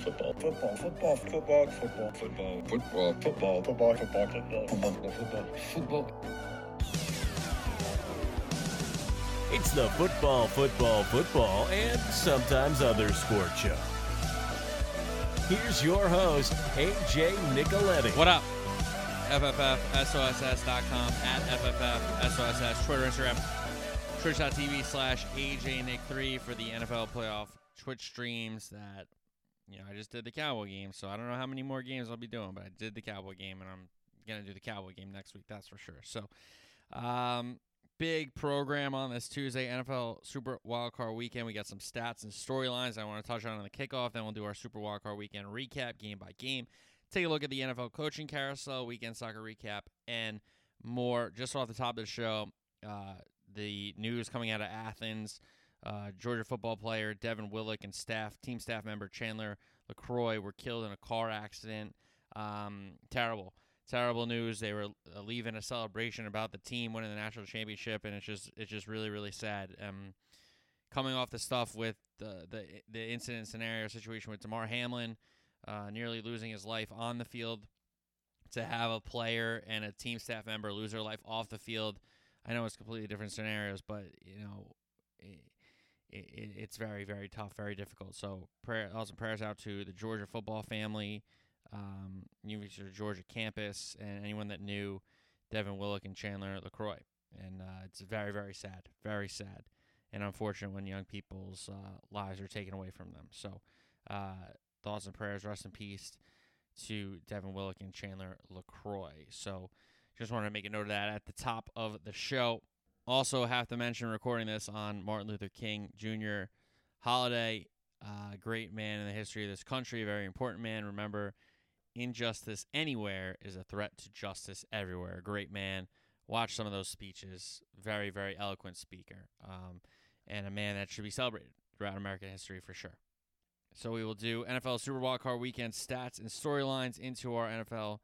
Football. Football. Football. Football. Football. Football. Football. Football. Football. Football. Football. Football. Football. Football. It's the football, football, football, and sometimes other sport show. Here's your host, AJ Nicoletti. What up? FFFSOSS.com at FFFSOSS, Twitter, Instagram, twitch.tv slash AJNick3 for the NFL playoff Twitch streams that, you know, I just did the Cowboy game, so I don't know how many more games I'll be doing, but I did the Cowboy game, and I'm to do the Cowboy game next week, that's for sure. So, um, big program on this Tuesday, NFL Super Wildcard Weekend. We got some stats and storylines I want to touch on in the kickoff. Then we'll do our Super Wildcard Weekend recap, game by game. Take a look at the NFL coaching carousel, weekend soccer recap, and more. Just off the top of the show, uh, the news coming out of Athens. Uh, Georgia football player Devin Willock and staff team staff member Chandler Lacroix were killed in a car accident. Um, terrible terrible news. They were uh, leaving a celebration about the team winning the national championship, and it's just it's just really really sad. Um, coming off the stuff with the the the incident scenario situation with Damar Hamlin, uh, nearly losing his life on the field, to have a player and a team staff member lose their life off the field. I know it's completely different scenarios, but you know. It, it, it's very, very tough, very difficult. So, prayer, also prayers out to the Georgia football family, um, University of Georgia campus, and anyone that knew Devin Willock and Chandler Lacroix. And uh, it's very, very sad, very sad, and unfortunate when young people's uh, lives are taken away from them. So, uh, thoughts and prayers, rest in peace to Devin Willock and Chandler Lacroix. So, just wanted to make a note of that at the top of the show. Also, have to mention recording this on Martin Luther King Jr. holiday. Uh, great man in the history of this country, very important man. Remember, injustice anywhere is a threat to justice everywhere. A great man. Watch some of those speeches. Very, very eloquent speaker. Um, and a man that should be celebrated throughout American history for sure. So we will do NFL Super Wildcard Weekend stats and storylines into our NFL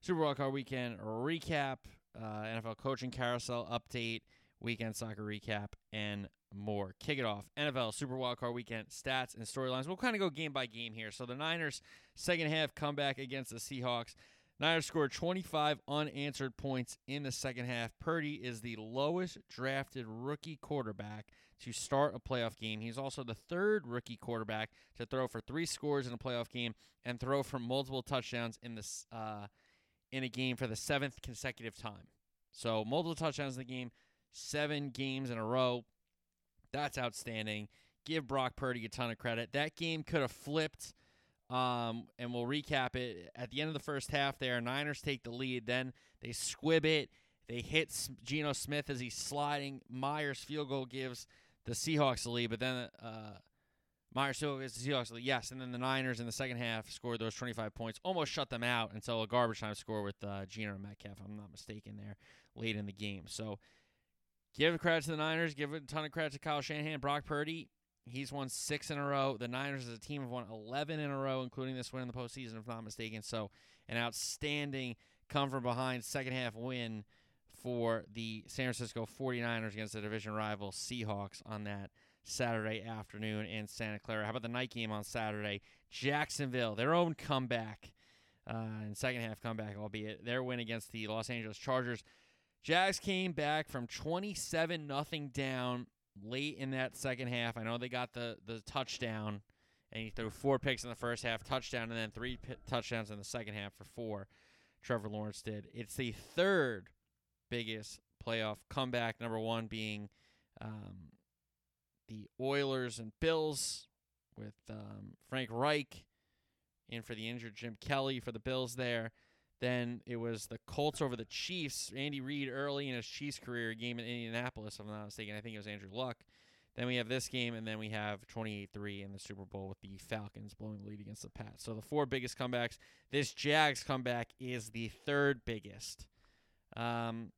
Super Wildcard Weekend recap, uh, NFL coaching carousel update, weekend soccer recap, and more. Kick it off. NFL Super Wildcard Weekend stats and storylines. We'll kind of go game by game here. So the Niners second half comeback against the Seahawks. Niners scored 25 unanswered points in the second half. Purdy is the lowest drafted rookie quarterback to start a playoff game. He's also the third rookie quarterback to throw for three scores in a playoff game and throw for multiple touchdowns in this uh, in a game for the seventh consecutive time. So multiple touchdowns in the game, seven games in a row. That's outstanding. Give Brock Purdy a ton of credit. That game could have flipped. Um, and we'll recap it at the end of the first half. There, Niners take the lead. Then they squib it. They hit Geno Smith as he's sliding. Myers field goal gives the Seahawks the lead, but then uh, Myers field goal gives the Seahawks the lead. Yes, and then the Niners in the second half scored those 25 points, almost shut them out until a garbage time score with uh, Geno and Metcalf. I'm not mistaken there late in the game. So Give credit to the Niners. Give a ton of credit to Kyle Shanahan. Brock Purdy, he's won six in a row. The Niners as a team have won 11 in a row, including this win in the postseason, if not mistaken. So, an outstanding come from behind second half win for the San Francisco 49ers against the division rival Seahawks on that Saturday afternoon in Santa Clara. How about the night game on Saturday? Jacksonville, their own comeback, uh, and second half comeback, albeit their win against the Los Angeles Chargers. Jags came back from 27 nothing down late in that second half. I know they got the the touchdown and he threw four picks in the first half, touchdown, and then three p- touchdowns in the second half for four. Trevor Lawrence did. It's the third biggest playoff comeback. Number one being um, the Oilers and Bills with um, Frank Reich in for the injured Jim Kelly for the Bills there. Then it was the Colts over the Chiefs. Andy Reid early in his Chiefs career game in Indianapolis, if I'm not mistaken. I think it was Andrew Luck. Then we have this game, and then we have 28-3 in the Super Bowl with the Falcons blowing the lead against the Pats. So the four biggest comebacks. This Jags comeback is the third biggest. Um,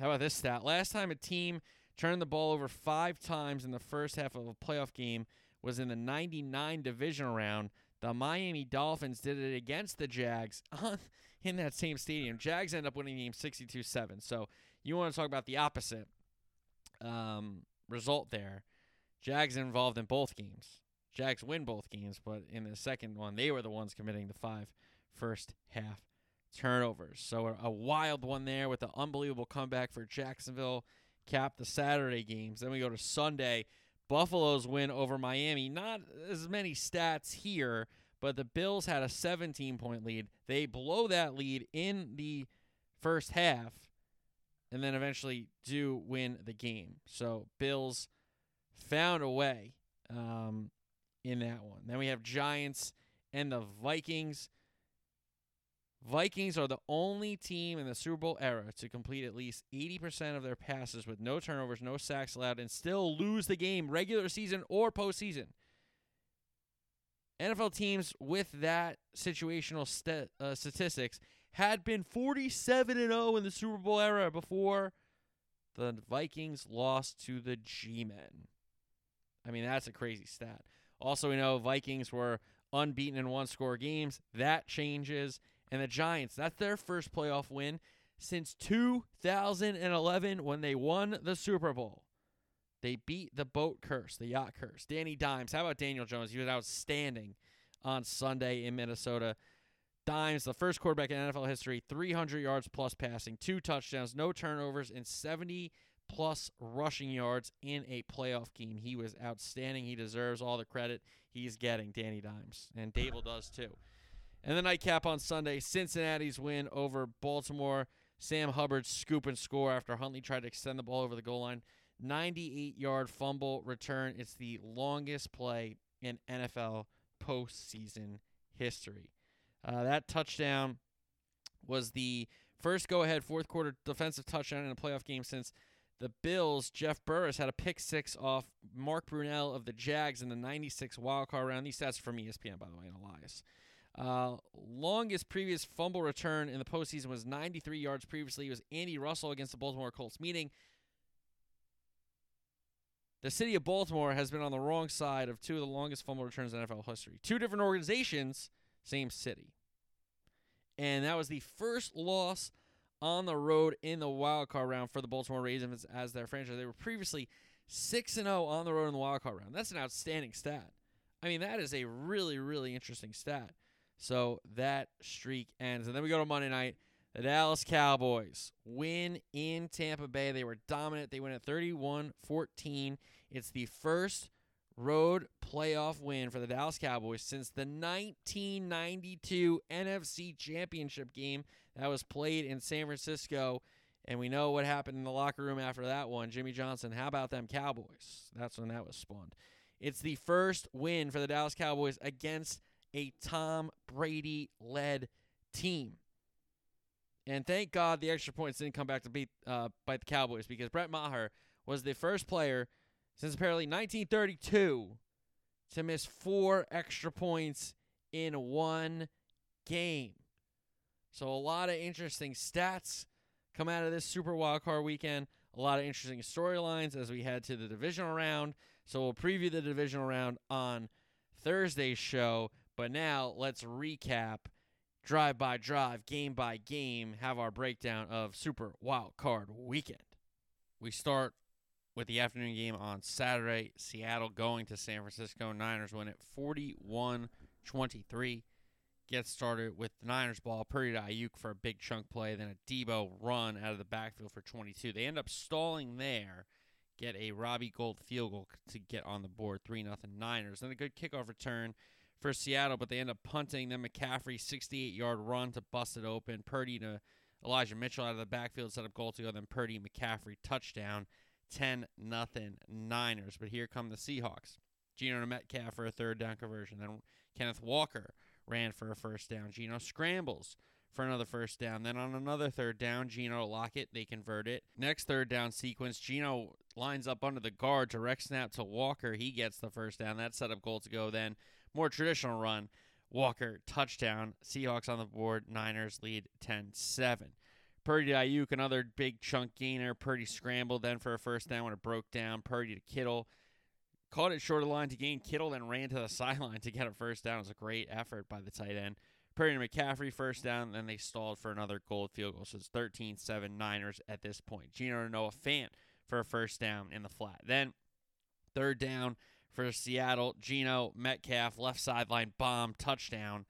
how about this stat? Last time a team turned the ball over five times in the first half of a playoff game was in the 99 divisional round. The Miami Dolphins did it against the Jags in that same stadium. Jags end up winning the game 62 7. So you want to talk about the opposite um, result there. Jags involved in both games. Jags win both games, but in the second one, they were the ones committing the five first half turnovers. So a, a wild one there with the unbelievable comeback for Jacksonville. Cap the Saturday games. Then we go to Sunday. Buffalo's win over Miami. Not as many stats here, but the Bills had a 17 point lead. They blow that lead in the first half and then eventually do win the game. So Bills found a way um, in that one. Then we have Giants and the Vikings. Vikings are the only team in the Super Bowl era to complete at least 80% of their passes with no turnovers, no sacks allowed, and still lose the game, regular season or postseason. NFL teams with that situational st- uh, statistics had been 47 and 0 in the Super Bowl era before the Vikings lost to the G-men. I mean, that's a crazy stat. Also, we know Vikings were unbeaten in one-score games. That changes. And the Giants, that's their first playoff win since 2011 when they won the Super Bowl. They beat the boat curse, the yacht curse. Danny Dimes. How about Daniel Jones? He was outstanding on Sunday in Minnesota. Dimes, the first quarterback in NFL history, 300 yards plus passing, two touchdowns, no turnovers, and 70 plus rushing yards in a playoff game. He was outstanding. He deserves all the credit he's getting, Danny Dimes. And Daboll does too. And the nightcap on Sunday, Cincinnati's win over Baltimore. Sam Hubbard scoop and score after Huntley tried to extend the ball over the goal line. 98 yard fumble return. It's the longest play in NFL postseason history. Uh, that touchdown was the first go ahead fourth quarter defensive touchdown in a playoff game since the Bills, Jeff Burris had a pick six off Mark Brunell of the Jags in the 96 wildcard round. These stats are from ESPN, by the way, and Elias. Uh, longest previous fumble return in the postseason was 93 yards previously. It was Andy Russell against the Baltimore Colts, meaning the city of Baltimore has been on the wrong side of two of the longest fumble returns in NFL history. Two different organizations, same city. And that was the first loss on the road in the wild card round for the Baltimore Ravens as their franchise. They were previously 6 and 0 on the road in the wild card round. That's an outstanding stat. I mean, that is a really really interesting stat. So that streak ends. And then we go to Monday night. The Dallas Cowboys win in Tampa Bay. They were dominant. They win at 31 14. It's the first road playoff win for the Dallas Cowboys since the 1992 NFC Championship game that was played in San Francisco. And we know what happened in the locker room after that one. Jimmy Johnson, how about them Cowboys? That's when that was spawned. It's the first win for the Dallas Cowboys against a Tom Brady led team. And thank God the extra points didn't come back to beat uh, the Cowboys because Brett Maher was the first player since apparently 1932 to miss four extra points in one game. So a lot of interesting stats come out of this Super Wildcard weekend. A lot of interesting storylines as we head to the divisional round. So we'll preview the divisional round on Thursday's show. But now let's recap drive by drive, game by game, have our breakdown of Super Wild Card Weekend. We start with the afternoon game on Saturday. Seattle going to San Francisco. Niners win it 41 23. Get started with the Niners ball. Purdy to Aiyuk for a big chunk play, then a Deebo run out of the backfield for 22. They end up stalling there, get a Robbie Gould field goal to get on the board, 3 0 Niners. Then a good kickoff return for Seattle, but they end up punting. Then McCaffrey, 68 yard run to bust it open. Purdy to Elijah Mitchell out of the backfield, set up goal to go. Then Purdy, McCaffrey, touchdown, 10 nothing Niners. But here come the Seahawks. Geno Metcalf for a third down conversion. Then Kenneth Walker ran for a first down. Geno scrambles for another first down. Then on another third down, Geno Lockett, they convert it. Next third down sequence, Geno lines up under the guard, direct snap to Walker. He gets the first down. That set up goal to go. Then more traditional run. Walker, touchdown. Seahawks on the board. Niners lead 10 7. Purdy to Aiyuk, another big chunk gainer. Purdy scrambled then for a first down when it broke down. Purdy to Kittle. Caught it short of the line to gain Kittle, then ran to the sideline to get a first down. It was a great effort by the tight end. Purdy to McCaffrey, first down, then they stalled for another goal field goal. So it's 13 7 Niners at this point. Geno Noah Fant for a first down in the flat. Then third down for Seattle. Geno Metcalf left sideline bomb touchdown.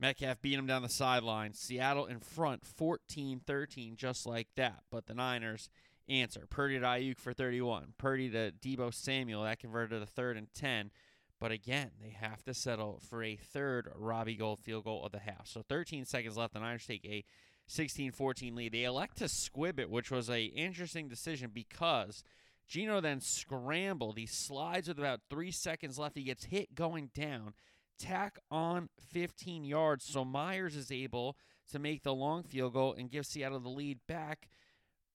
Metcalf beat him down the sideline. Seattle in front 14-13 just like that. But the Niners answer. Purdy to Aiyuk for 31. Purdy to Deebo Samuel. That converted to third and 10. But again, they have to settle for a third Robbie Gould field goal of the half. So 13 seconds left. The Niners take a 16-14 lead. They elect to squib it, which was a interesting decision because Geno then scrambled. He slides with about three seconds left. He gets hit going down. Tack on 15 yards. So Myers is able to make the long field goal and give Seattle the lead back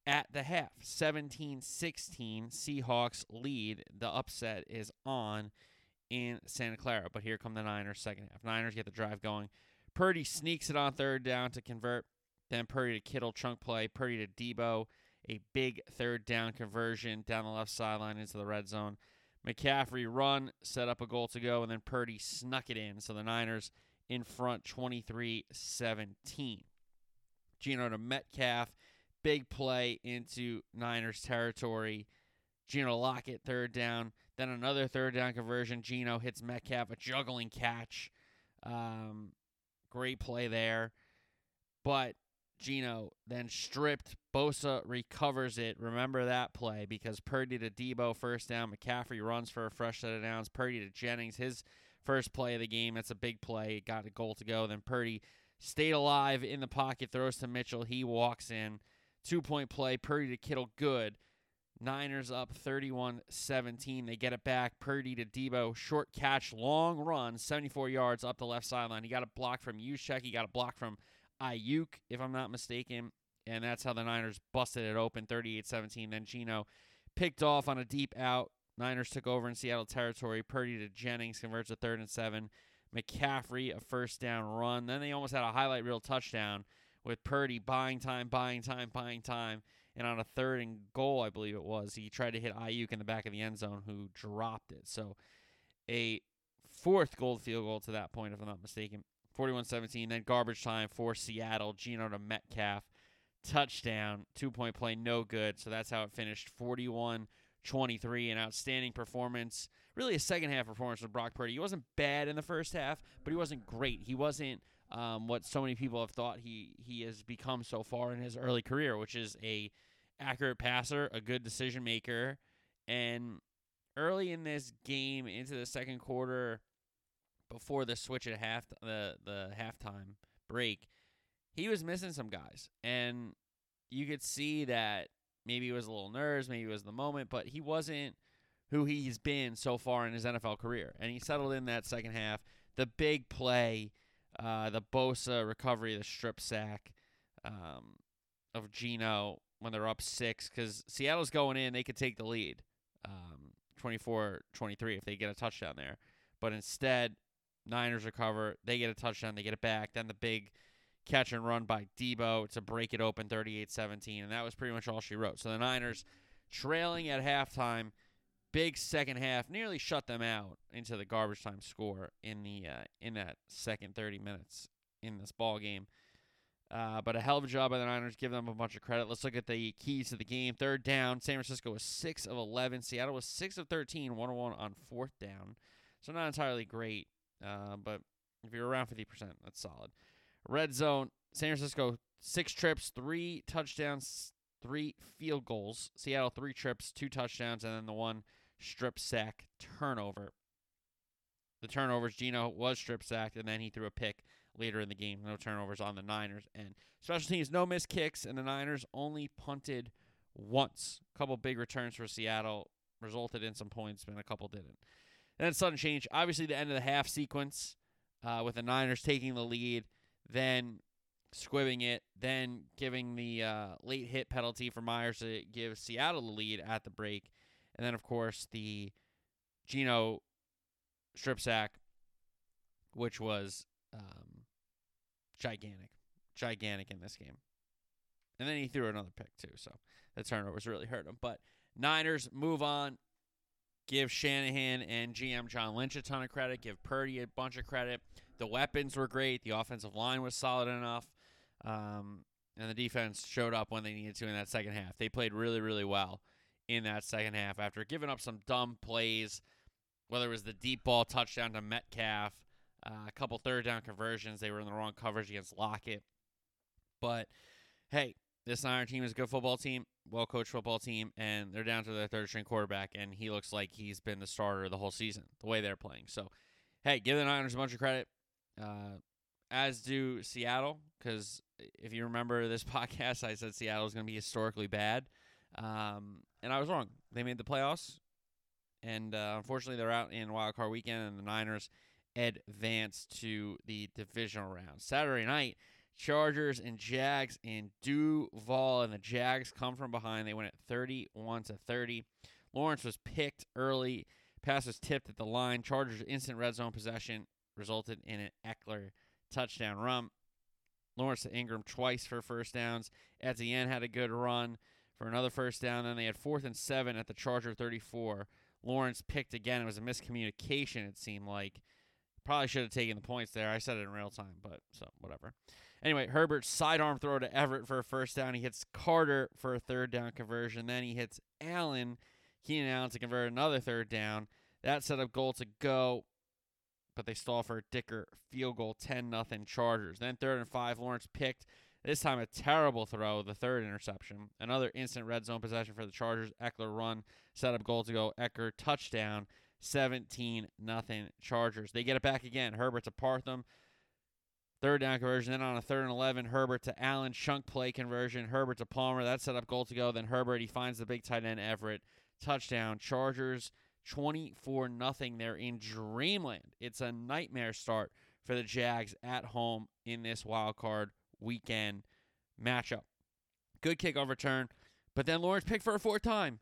at the half. 17 16. Seahawks lead. The upset is on in Santa Clara. But here come the Niners second half. Niners get the drive going. Purdy sneaks it on third down to convert. Then Purdy to Kittle chunk play. Purdy to Deebo. A big third down conversion down the left sideline into the red zone. McCaffrey run, set up a goal to go, and then Purdy snuck it in. So the Niners in front 23 17. Geno to Metcalf. Big play into Niners territory. Geno Lockett, third down. Then another third down conversion. Geno hits Metcalf, a juggling catch. Um, great play there. But Geno then stripped. Bosa recovers it. Remember that play because Purdy to Deebo, first down. McCaffrey runs for a fresh set of downs. Purdy to Jennings, his first play of the game. That's a big play. Got a goal to go. Then Purdy stayed alive in the pocket, throws to Mitchell. He walks in. Two point play. Purdy to Kittle, good. Niners up 31 17. They get it back. Purdy to Deebo. Short catch, long run, 74 yards up the left sideline. He got a block from Juszczyk. He got a block from Aiyuk, if I'm not mistaken. And that's how the Niners busted it open 38 17. Then Geno picked off on a deep out. Niners took over in Seattle territory. Purdy to Jennings converts a third and seven. McCaffrey, a first down run. Then they almost had a highlight reel touchdown with Purdy buying time, buying time, buying time. And on a third and goal, I believe it was, he tried to hit Aiyuk in the back of the end zone, who dropped it. So a fourth gold field goal to that point, if I'm not mistaken. 41 17. Then garbage time for Seattle. Geno to Metcalf. Touchdown. Two point play, no good. So that's how it finished 41 23. An outstanding performance. Really a second half performance with Brock Purdy. He wasn't bad in the first half, but he wasn't great. He wasn't um, what so many people have thought he, he has become so far in his early career, which is a accurate passer, a good decision maker. And early in this game, into the second quarter, before the switch at half the the halftime break, he was missing some guys, and you could see that maybe he was a little nervous, maybe it was the moment, but he wasn't who he's been so far in his NFL career, and he settled in that second half. The big play, uh, the Bosa recovery, the strip sack um, of Geno when they're up six, because Seattle's going in, they could take the lead, um, 24-23 if they get a touchdown there, but instead Niners recover. They get a touchdown. They get it back. Then the big catch and run by Deebo to break it open 38 17. And that was pretty much all she wrote. So the Niners trailing at halftime. Big second half, nearly shut them out into the garbage time score in the uh, in that second 30 minutes in this ball game. Uh, but a hell of a job by the Niners. Give them a bunch of credit. Let's look at the keys to the game. Third down, San Francisco was 6 of 11. Seattle was 6 of 13, 1 1 on fourth down. So not entirely great uh, but if you're around 50%, that's solid. Red zone, San Francisco, six trips, three touchdowns, three field goals. Seattle, three trips, two touchdowns, and then the one strip sack turnover. The turnovers, Geno was strip sacked, and then he threw a pick later in the game. No turnovers on the Niners. And special teams, no missed kicks, and the Niners only punted once. A couple big returns for Seattle resulted in some points, and a couple didn't. And then sudden change. Obviously, the end of the half sequence uh, with the Niners taking the lead, then squibbing it, then giving the uh, late hit penalty for Myers to give Seattle the lead at the break, and then of course the Geno strip sack, which was um, gigantic, gigantic in this game. And then he threw another pick too, so the turnovers really hurt him. But Niners move on give Shanahan and GM John Lynch a ton of credit, give Purdy a bunch of credit. The weapons were great, the offensive line was solid enough, um, and the defense showed up when they needed to in that second half. They played really, really well in that second half after giving up some dumb plays whether it was the deep ball touchdown to Metcalf, uh, a couple third down conversions. They were in the wrong coverage against Lockett. But hey, this Niner team is a good football team, well coached football team, and they're down to their third string quarterback, and he looks like he's been the starter the whole season, the way they're playing. So, hey, give the Niners a bunch of credit, uh, as do Seattle, because if you remember this podcast, I said Seattle is going to be historically bad, um, and I was wrong. They made the playoffs, and uh, unfortunately, they're out in wild card weekend, and the Niners advance to the divisional round. Saturday night, Chargers and Jags in Duval, and the Jags come from behind. They win at 31 to 30. Lawrence was picked early. Pass was tipped at the line. Chargers instant red zone possession resulted in an Ekeler touchdown run. Lawrence to Ingram twice for first downs. Etienne had a good run for another first down. Then they had fourth and seven at the Charger 34. Lawrence picked again. It was a miscommunication, it seemed like. Probably should have taken the points there. I said it in real time, but so whatever. Anyway, Herbert's sidearm throw to Everett for a first down. He hits Carter for a third down conversion. Then he hits Allen, Keenan Allen to convert another third down. That set up goal to go, but they stall for a Dicker field goal, 10 nothing Chargers. Then third and five, Lawrence picked. This time a terrible throw, the third interception. Another instant red zone possession for the Chargers. Ekeler run, set up goal to go. Ekeler touchdown, 17 nothing Chargers. They get it back again. Herbert to Parham. Third down conversion. Then on a third and 11, Herbert to Allen. Chunk play conversion. Herbert to Palmer. That set up goal to go. Then Herbert, he finds the big tight end Everett. Touchdown. Chargers 24 nothing. They're in dreamland. It's a nightmare start for the Jags at home in this wild card weekend matchup. Good kickoff return, but then Lawrence picked for a fourth time.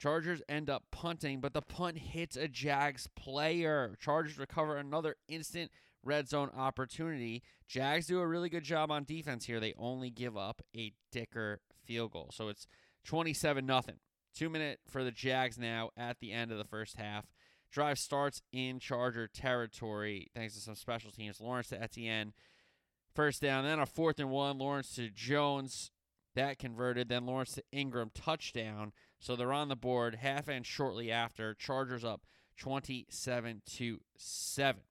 Chargers end up punting, but the punt hits a Jags player. Chargers recover another instant red zone opportunity. Jags do a really good job on defense here. They only give up a dicker field goal. So it's 27 nothing. 2 minute for the Jags now at the end of the first half. Drive starts in Charger territory thanks to some special teams. Lawrence to Etienne. First down, then a fourth and one. Lawrence to Jones. That converted. Then Lawrence to Ingram. Touchdown. So they're on the board half end shortly after. Chargers up 27 to 7.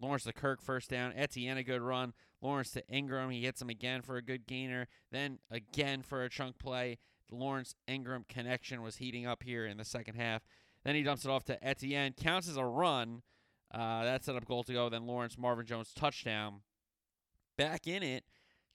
Lawrence to Kirk first down. Etienne a good run. Lawrence to Ingram. He hits him again for a good gainer. Then again for a chunk play. The Lawrence Ingram connection was heating up here in the second half. Then he dumps it off to Etienne. Counts as a run. Uh, that set up goal to go. Then Lawrence Marvin Jones touchdown. Back in it.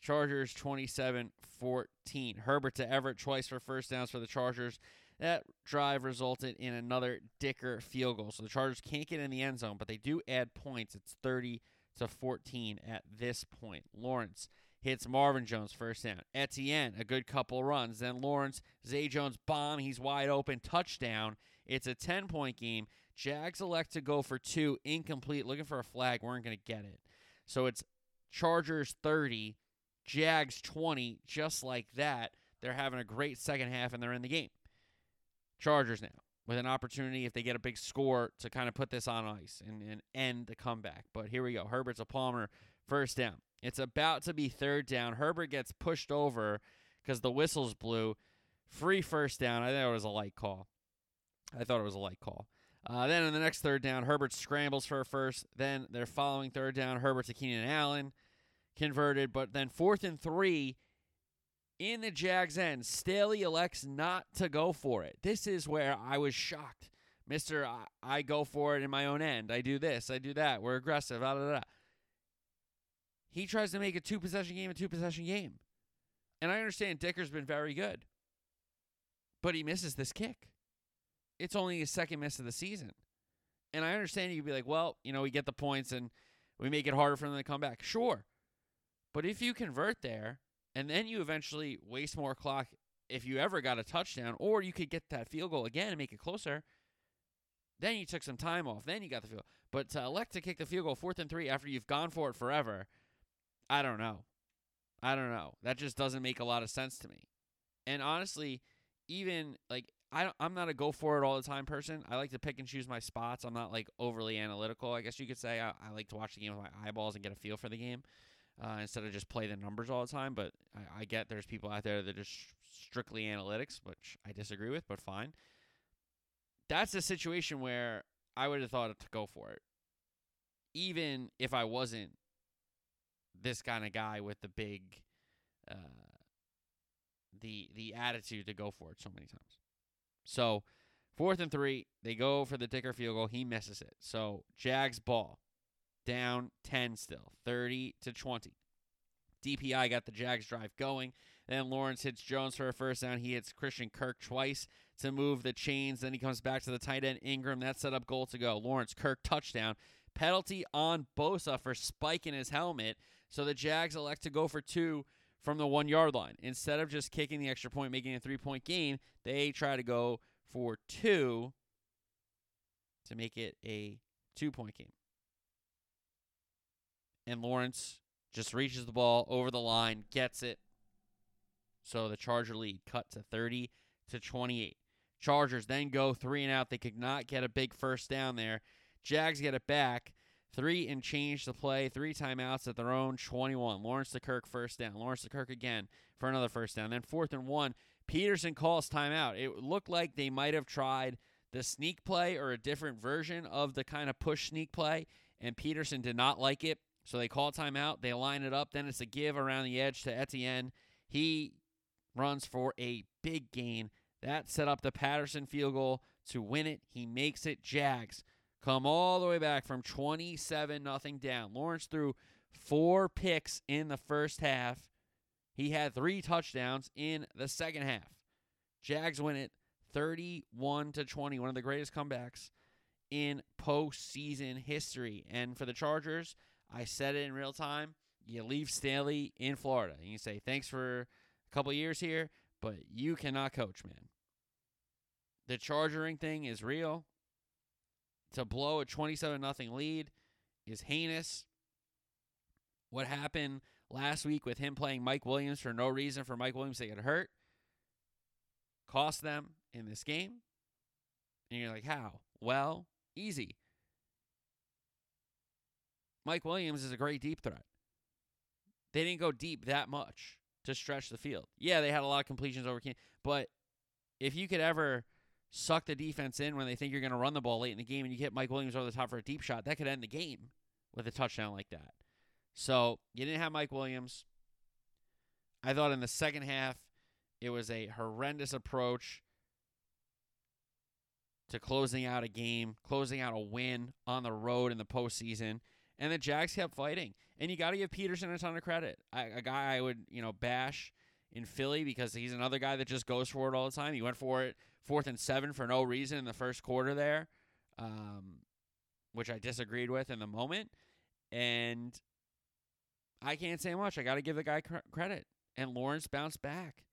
Chargers 27 14. Herbert to Everett twice for first downs for the Chargers. That drive resulted in another Dicker field goal. So the Chargers can't get in the end zone, but they do add points. It's 30 to 14 at this point. Lawrence hits Marvin Jones first down. Etienne, a good couple runs. Then Lawrence, Zay Jones bomb. He's wide open. Touchdown. It's a 10 point game. Jags elect to go for two. Incomplete. Looking for a flag. We weren't going to get it. So it's Chargers 30, Jags 20. Just like that. They're having a great second half and they're in the game. Chargers now with an opportunity if they get a big score to kind of put this on ice and, and end the comeback. But here we go. Herbert's a Palmer first down. It's about to be third down. Herbert gets pushed over because the whistles blew. Free first down. I thought it was a light call. I thought it was a light call. Uh, then in the next third down, Herbert scrambles for a first. Then they're following third down. Herbert to Keenan Allen converted. But then fourth and three in the Jags' end, Staley elects not to go for it. This is where I was shocked. Mister, I, I, go for it in my own end. I do this, I do that. We're aggressive. Blah, blah, blah. He tries to make a two possession game a two possession game. And I understand Dicker's been very good, but he misses this kick. It's only his second miss of the season. And I understand you'd be like, well, you know, we get the points and we make it harder for them to come back. Sure. But if you convert there and then you eventually waste more clock if you ever got a touchdown, or you could get that field goal again and make it closer. Then you took some time off. Then you got the field. But to elect to kick the field goal fourth and three after you've gone for it forever, I don't know. I don't know. That just doesn't make a lot of sense to me. And honestly, even like I I'm not a go for it all the time person. I like to pick and choose my spots. I'm not like overly analytical. I guess you could say I, I like to watch the game with my eyeballs and get a feel for the game uh, instead of just play the numbers all the time. But I, I get there's people out there that are just strictly analytics, which I disagree with, but fine. That's a situation where I would have thought to go for it. Even if I wasn't this kind of guy with the big uh the the attitude to go for it so many times. So, fourth and 3, they go for the Dicker field goal, he misses it. So, Jags ball down 10 still, 30 to 20. DPI got the Jags drive going. Then Lawrence hits Jones for a first down. He hits Christian Kirk twice to move the chains. Then he comes back to the tight end Ingram. That set up goal to go. Lawrence Kirk touchdown. Penalty on Bosa for spiking his helmet. So the Jags elect to go for two from the one yard line. Instead of just kicking the extra point, making a three point game, they try to go for two to make it a two point game. And Lawrence just reaches the ball over the line, gets it. So the Charger lead cut to 30 to 28. Chargers then go three and out. They could not get a big first down there. Jags get it back. Three and change to play. Three timeouts at their own 21. Lawrence to Kirk first down. Lawrence to Kirk again for another first down. Then fourth and one. Pederson calls timeout. It looked like they might have tried the sneak play or a different version of the kind of push sneak play, and Pederson did not like it. So they call timeout. They line it up. Then it's a give around the edge to Etienne. He runs for a big gain. That set up the Patterson field goal to win it. He makes it. Jags come all the way back from 27 nothing down. Lawrence threw four picks in the first half. He had three touchdowns in the second half. Jags win it 31 to 20, one of the greatest comebacks in postseason history. And for the Chargers, I said it in real time. You leave Staley in Florida and you say, thanks for a couple years here, but you cannot coach, man. The chargering thing is real. To blow a 27 nothing lead is heinous. What happened last week with him playing Mike Williams for no reason for Mike Williams to get hurt cost them in this game. And you're like, how? Well, easy. Mike Williams is a great deep threat. They didn't go deep that much to stretch the field. Yeah, they had a lot of completions over King, but if you could ever suck the defense in when they think you're going to run the ball late in the game and you hit Mike Williams over the top for a deep shot, that could end the game with a touchdown like that. So you didn't have Mike Williams. I thought in the second half it was a horrendous approach to closing out a game, closing out a win on the road in the postseason. And the Jags kept fighting. And you got to give Pederson a ton of credit. I, a guy I would, you know, bash in Philly because he's another guy that just goes for it all the time. He went for it fourth and seven for no reason in the first quarter there, um, which I disagreed with in the moment. And I can't say much. I got to give the guy cr- credit. And Lawrence bounced back.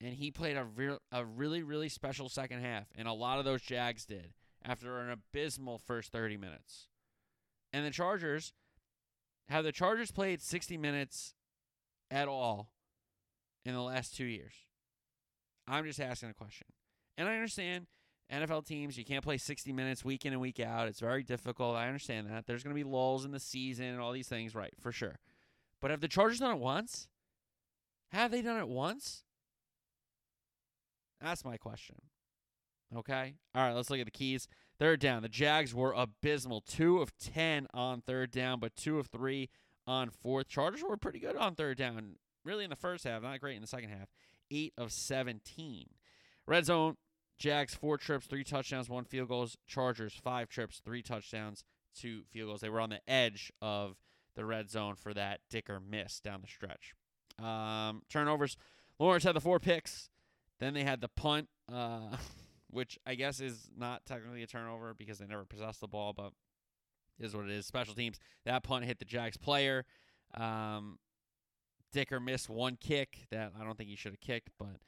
And he played a, re- a really, really special second half. And a lot of those Jags did after an abysmal first 30 minutes. And the Chargers, have the Chargers played 60 minutes at all in the last two years? I'm just asking a question. And I understand NFL teams, you can't play 60 minutes week in and week out. It's very difficult. I understand that. There's going to be lulls in the season and all these things, right, for sure. But have the Chargers done it once? Have they done it once? That's my question. Okay. All right, let's look at the keys. Third down. The Jags were abysmal. Two of 10 on third down, but two of three on fourth. Chargers were pretty good on third down, really in the first half, not great in the second half. Eight of 17. Red zone. Jags, four trips, three touchdowns, one field goals. Chargers, five trips, three touchdowns, two field goals. They were on the edge of the red zone for that Dicker miss down the stretch. Um, turnovers. Lawrence had the four picks. Then they had the punt. Uh, which I guess is not technically a turnover because they never possessed the ball, but is what it is. Special teams. That punt hit the Jags player. Um, Dicker missed one kick that I don't think he should have kicked, but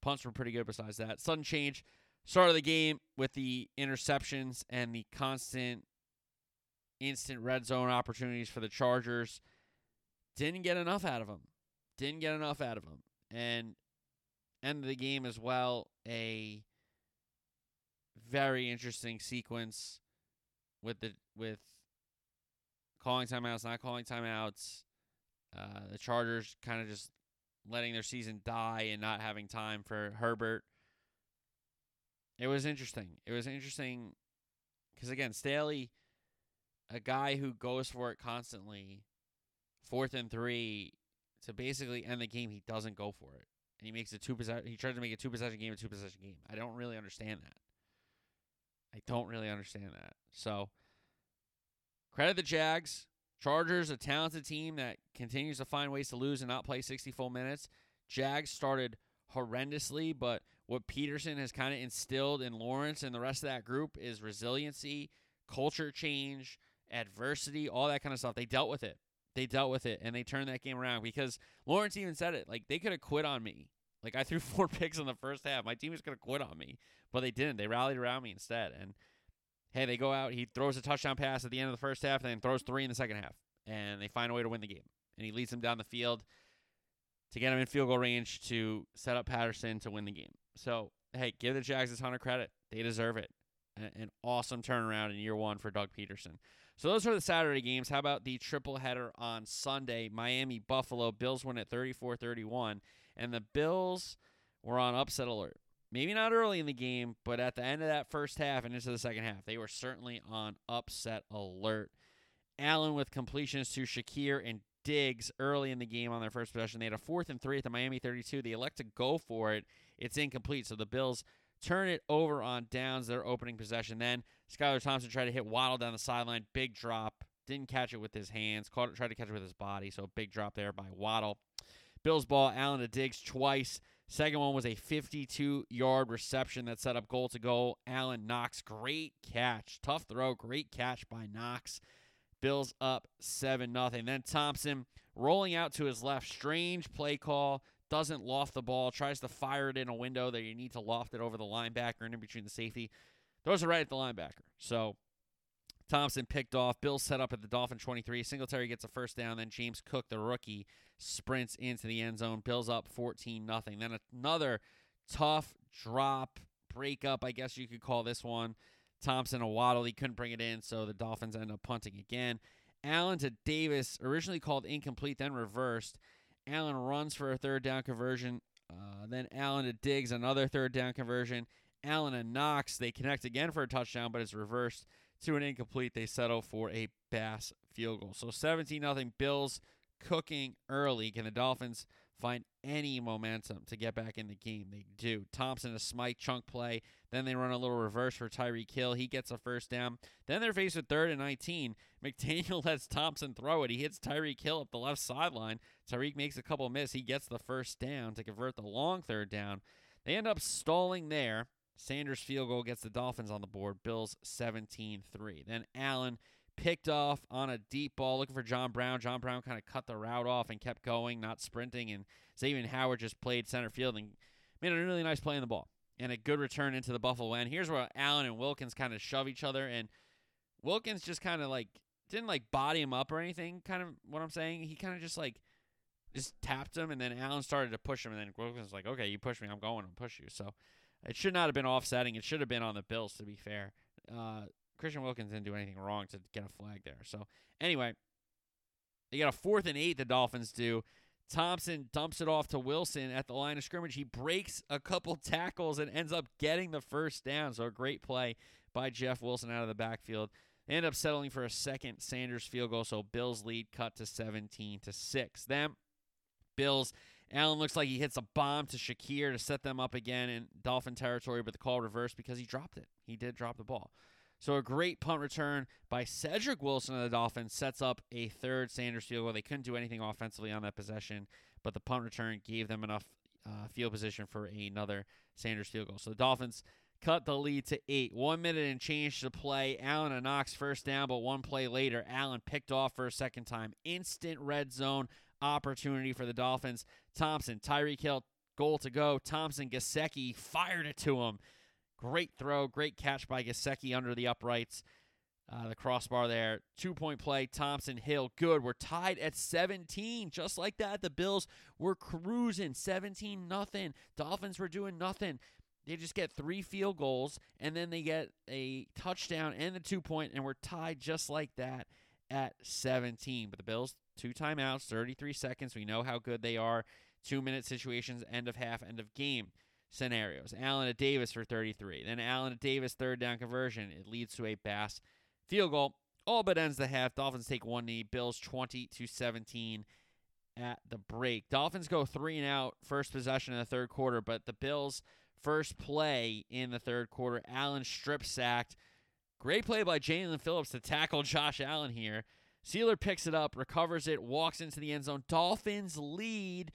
punts were pretty good besides that. Sudden change. Start of the game with the interceptions and the constant instant red zone opportunities for the Chargers. Didn't get enough out of them. Didn't get enough out of them. And end of the game as well, a very interesting sequence with the with calling timeouts, not calling timeouts. Uh, the Chargers kind of just letting their season die and not having time for Herbert. It was interesting. It was interesting Because again, Staley, a guy who goes for it constantly, fourth and three, to basically end the game, he doesn't go for it, and he makes a two possession. He tries to make a two possession game a two possession game. I don't really understand that. I don't really understand that. So credit the Jags. Chargers, a talented team that continues to find ways to lose and not play 60 full minutes. Jags started horrendously, but what Pederson has kind of instilled in Lawrence and the rest of that group is resiliency, culture change, adversity, all that kind of stuff. They dealt with it. They dealt with it and they turned that game around because Lawrence even said it. Like they could have quit on me. Like I threw four picks in the first half. My team was going to quit on me, but they didn't. They rallied around me instead. And hey, they go out. He throws a touchdown pass at the end of the first half, and then throws three in the second half, and they find a way to win the game. And he leads them down the field to get him in field goal range to set up Patterson to win the game. So hey, give the Jags a ton of credit. They deserve it. An awesome turnaround in year one for Doug Pederson. So those are the Saturday games. How about the triple header on Sunday? Miami Buffalo. Bills win at 34-31, and the Bills were on upset alert. Maybe not early in the game, but at the end of that first half and into the second half, they were certainly on upset alert. Allen with completions to Shakir and Diggs early in the game on their first possession. They had a fourth and three at the Miami 32. They elect to go for it. It's incomplete. So the Bills turn it over on downs, their opening possession. Then Skylar Thompson tried to hit Waddle down the sideline. Big drop. Didn't catch it with his hands. Caught it, tried to catch it with his body. So big drop there by Waddle. Bills ball, Allen to Diggs twice. Second one was a 52 yard reception that set up goal to go. Allen Knox, great catch. Tough throw, great catch by Knox. Bills up 7 0. Then Thompson rolling out to his left. Strange play call. Doesn't loft the ball. Tries to fire it in a window that you need to loft it over the linebacker and in between the safety. Throws it right at the linebacker. So Thompson picked off. Bills set up at the Dolphin 23. Singletary gets a first down. Then James Cook, the rookie, sprints into the end zone. Bills up 14 nothing. Then another tough drop breakup, I guess you could call this one. Thompson a waddle. He couldn't bring it in, so the Dolphins end up punting again. Allen to Davis, originally called incomplete, then reversed. Allen runs for a third down conversion. Uh, then Allen to Diggs, another third down conversion. Allen and Knox, they connect again for a touchdown, but it's reversed to an incomplete. They settle for a Bass field goal. So 17 0 Bills cooking early. Can the Dolphins find any momentum to get back in the game? They do. Thompson a Smythe chunk play. Then they run a little reverse for Tyreek Hill. He gets a first down. Then they're faced with third and 19. McDaniel lets Thompson throw it. He hits Tyreek Hill up the left sideline. Tyreek makes a couple miss. He gets the first down to convert the long third down. They end up stalling there. Sanders field goal gets the Dolphins on the board. Bills 17 3. Then Allen picked off on a deep ball looking for John Brown. John Brown kind of cut the route off and kept going, not sprinting. And Xavier Howard just played center field and made a really nice play in the ball and a good return into the Buffalo end. Here's where Allen and Wilkins kind of shove each other. And Wilkins just kind of like didn't like body him up or anything, kind of what I'm saying. He kind of just like just tapped him and then Allen started to push him and then Wilkins was like, okay, you push me, I'm going to push you. So it should not have been offsetting. It should have been on the Bills, to be fair. Uh, Christian Wilkins didn't do anything wrong to get a flag there. So anyway, they got a fourth and eight. The Dolphins do. Thompson dumps it off to Wilson at the line of scrimmage. He breaks a couple tackles and ends up getting the first down. So a great play by Jeff Wilson out of the backfield. They end up settling for a second Sanders field goal. So Bills lead cut to 17 to six. Them Bills Allen looks like he hits a bomb to Shakir to set them up again in Dolphin territory, but the call reversed because he dropped it. He did drop the ball. So a great punt return by Cedric Wilson of the Dolphins sets up a third Sanders field goal. They couldn't do anything offensively on that possession, but the punt return gave them enough uh, field position for another Sanders field goal. So the Dolphins cut the lead to eight. One minute and change to play. Allen and Knox first down, but one play later, Allen picked off for a second time. Instant red zone opportunity for the Dolphins. Thompson, Tyreek Hill, goal to go. Thompson, Gesicki fired it to him. Great throw, great catch by Gesicki under the uprights. Uh, the crossbar there. Two point play. Thompson, Hill, good. We're tied at 17. Just like that, the Bills were cruising 17 nothing. Dolphins were doing nothing. They just get three field goals and then they get a touchdown and the two point, and we're tied just like that at 17. But the Bills Two timeouts, 33 seconds. We know how good they are. Two minute situations, end of half, end of game. Scenarios. Allen to Davis for 33. Then Allen to Davis, third down conversion. It leads to a Bass field goal. All but ends the half. Dolphins take one knee. Bills 20 to 17 at the break. Dolphins go three and out, first possession in the third quarter, but the Bills' first play in the third quarter, Allen strip sacked. Great play by Jaelan Phillips to tackle Josh Allen here. Sieler picks it up, recovers it, walks into the end zone. Dolphins lead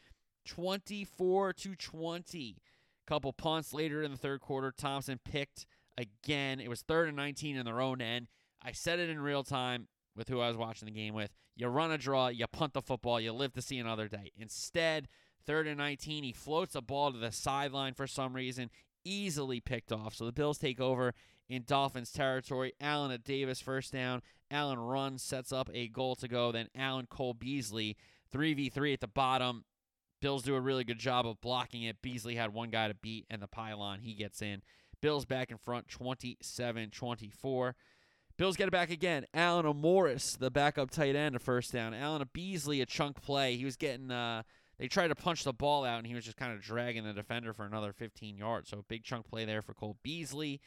24 to 20. Couple punts later in the third quarter, Thompson picked again. It was third and 19 in their own end. I said it in real time with who I was watching the game with. You run a draw, you punt the football, you live to see another day. Instead, third and 19, he floats a ball to the sideline for some reason, easily picked off. So the Bills take over in Dolphins territory. Allen at Davis, first down. Allen runs, sets up a goal to go. Then Allen Cole Beasley, 3v3 at the bottom. Bills do a really good job of blocking it. Beasley had one guy to beat, and the pylon, he gets in. Bills back in front, 27 24. Bills get it back again. Allen Morris, the backup tight end, a first down. Allen Beasley, a chunk play. He was getting, uh, they tried to punch the ball out, and he was just kind of dragging the defender for another 15 yards. So a big chunk play there for Cole Beasley.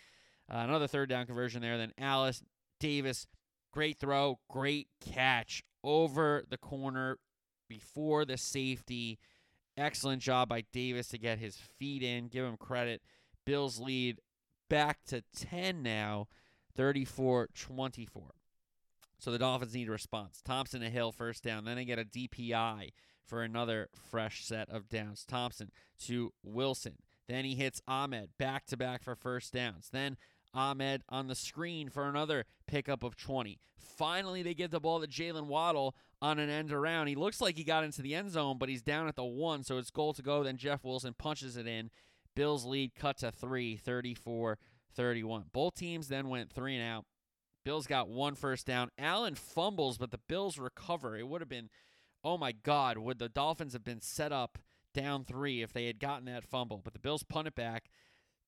Uh, another third down conversion there. Then Alice Davis, great throw, great catch over the corner before the safety. Excellent job by Davis to get his feet in. Give him credit. Bills lead back to 10 now. 34 24. So the Dolphins need a response. Thompson to Hill first down. Then they get a DPI for another fresh set of downs. Thompson to Wilson. Then he hits Ahmed back to back for first downs. Then Ahmed on the screen for another pickup of 20. Finally, they get the ball to Jaylen Waddle on an end around. He looks like he got into the end zone, but he's down at the one, so it's goal to go. Then Jeff Wilson punches it in. Bills lead cut to three, 34 31. Both teams then went three and out. Bills got one first down. Allen fumbles, but the Bills recover. It would have been, oh my God, would the Dolphins have been set up down three if they had gotten that fumble? But the Bills punt it back.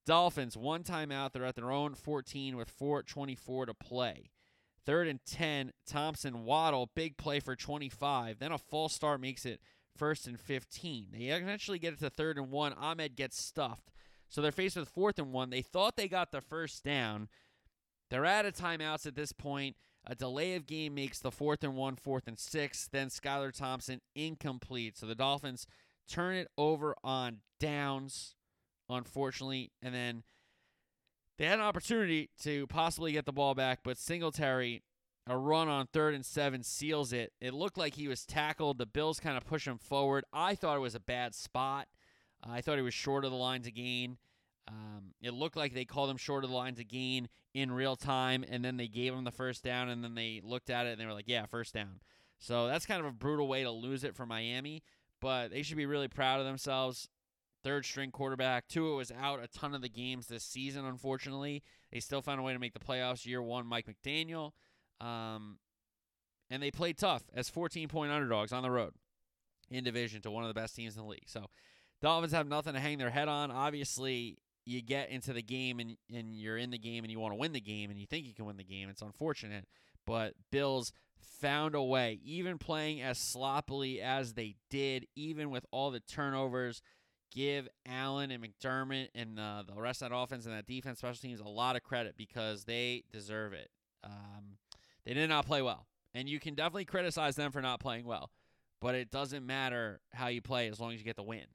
Dolphins, one timeout. They're at their own 14 with 4.24 to play. Third and 10, Thompson Waddle, big play for 25. Then a false start makes it first and 15. They eventually get it to third and one. Ahmed gets stuffed. So they're faced with fourth and one. They thought they got the first down. They're out of timeouts at this point. A delay of game makes the fourth and one, fourth and six. Then Skylar Thompson incomplete. So the Dolphins turn it over on downs, unfortunately. And then they had an opportunity to possibly get the ball back, but Singletary, a run on third and seven, seals it. It looked like he was tackled. The Bills kind of push him forward. I thought it was a bad spot. I thought he was short of the line to gain. Um, it looked like they called him short of the line to gain in real time, and then they gave him the first down, and then they looked at it and they were like, "Yeah, first down." So that's kind of a brutal way to lose it for Miami, but they should be really proud of themselves. Third string quarterback. Tua was out a ton of the games this season, unfortunately. They still found a way to make the playoffs. Year one, Mike McDaniel. Um, and they played tough as 14 point underdogs on the road in division to one of the best teams in the league. So Dolphins have nothing to hang their head on. Obviously, you get into the game and, and you're in the game and you want to win the game and you think you can win the game. It's unfortunate. But Bills found a way, even playing as sloppily as they did, even with all the turnovers. Give Allen and McDermott and the rest of that offense and that defense, special teams, a lot of credit because they deserve it. Um, they did not play well. And you can definitely criticize them for not playing well, but it doesn't matter how you play as long as you get the win.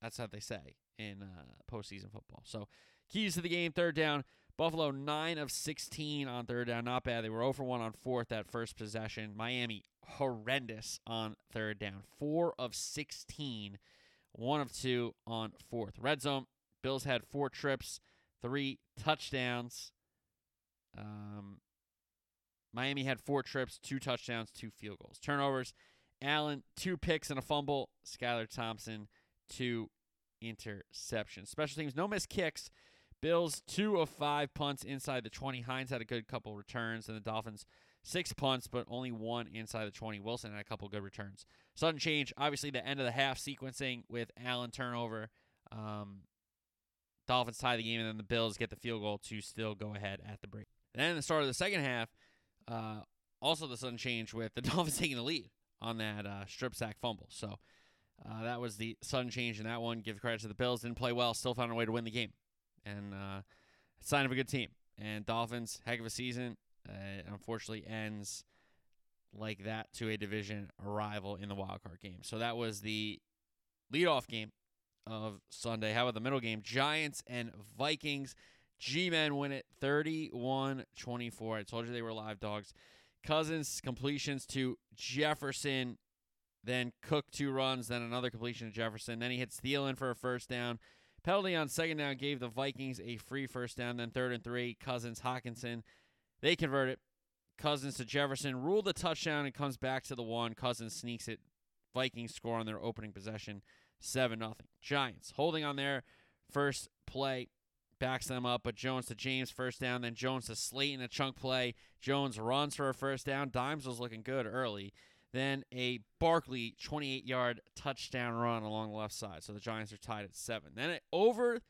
That's what they say in uh, postseason football. So, keys to the game: third down. Buffalo nine of sixteen on third down, not bad. They were 0 for one on fourth that first possession. Miami horrendous on third down, four of sixteen, one of two on fourth. Red zone. Bills had four trips, three touchdowns. Um, Miami had four trips, two touchdowns, two field goals. Turnovers. Allen, two picks and a fumble. Skylar Thompson, two interceptions. Special teams, no missed kicks. Bills, two of five punts inside the 20. Hines had a good couple returns, and the Dolphins, six punts, but only one inside the 20. Wilson had a couple good returns. Sudden change, obviously, the end of the half sequencing with Allen turnover. Um, Dolphins tie the game, and then the Bills get the field goal to still go ahead at the break. then the start of the second half, uh, also the sudden change with the Dolphins taking the lead on that uh, strip sack fumble. So Uh, that was the sudden change in that one. Give credit to the Bills. Didn't play well. Still found a way to win the game. And uh, sign of a good team. And Dolphins, heck of a season. Uh, unfortunately, ends like that to a division rival in the wild card game. So that was the leadoff game of Sunday. How about the middle game? Giants and Vikings. G Men win it 31 24. I told you they were live dogs. Cousins completions to Jefferson, then Cook two runs, then another completion to Jefferson. Then he hits Thielen for a first down. Penalty on second down gave the Vikings a free first down. Then third and three, Cousins, Hockenson. They convert it. Cousins to Jefferson, rule the touchdown and comes back to the one. Cousins sneaks it. Vikings score on their opening possession, 7 0. Giants holding on their first play, backs them up, but Jones to James, first down. Then Jones to Slayton, a chunk play. Jones runs for a first down. Dimes was looking good early. Then a Barkley 28 yard touchdown run along the left side. So the Giants are tied at seven. Then it over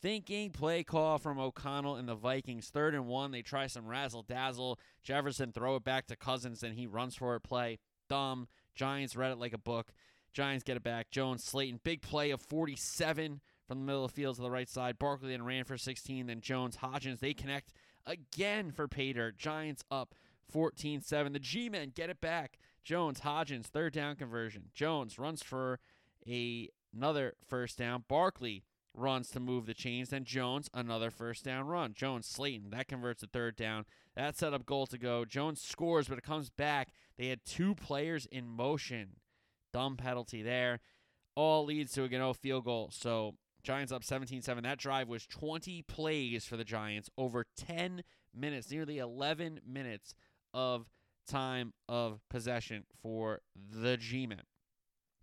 thinking play call from O'Connell and the Vikings. Third and one. They try some razzle dazzle. Jefferson throw it back to Cousins, and he runs for a play. Dumb. Giants read it like a book. Giants get it back. Jones, Slayton, big play of 47 from the middle of the field to the right side. Barkley then ran for 16. Then Jones, Hodgins, they connect again for dirt. Giants up 14 7. The G men get it back. Jones, Hodgins, third down conversion. Jones runs for a, another first down. Barkley runs to move the chains. Then Jones, another first down run. Jones, Slayton, that converts to third down. That set up goal to go. Jones scores, but it comes back. They had two players in motion. Dumb penalty there. All leads to a Gano field goal. So Giants up 17 7. That drive was 20 plays for the Giants, over 10 minutes, nearly 11 minutes of time of possession for the G Men.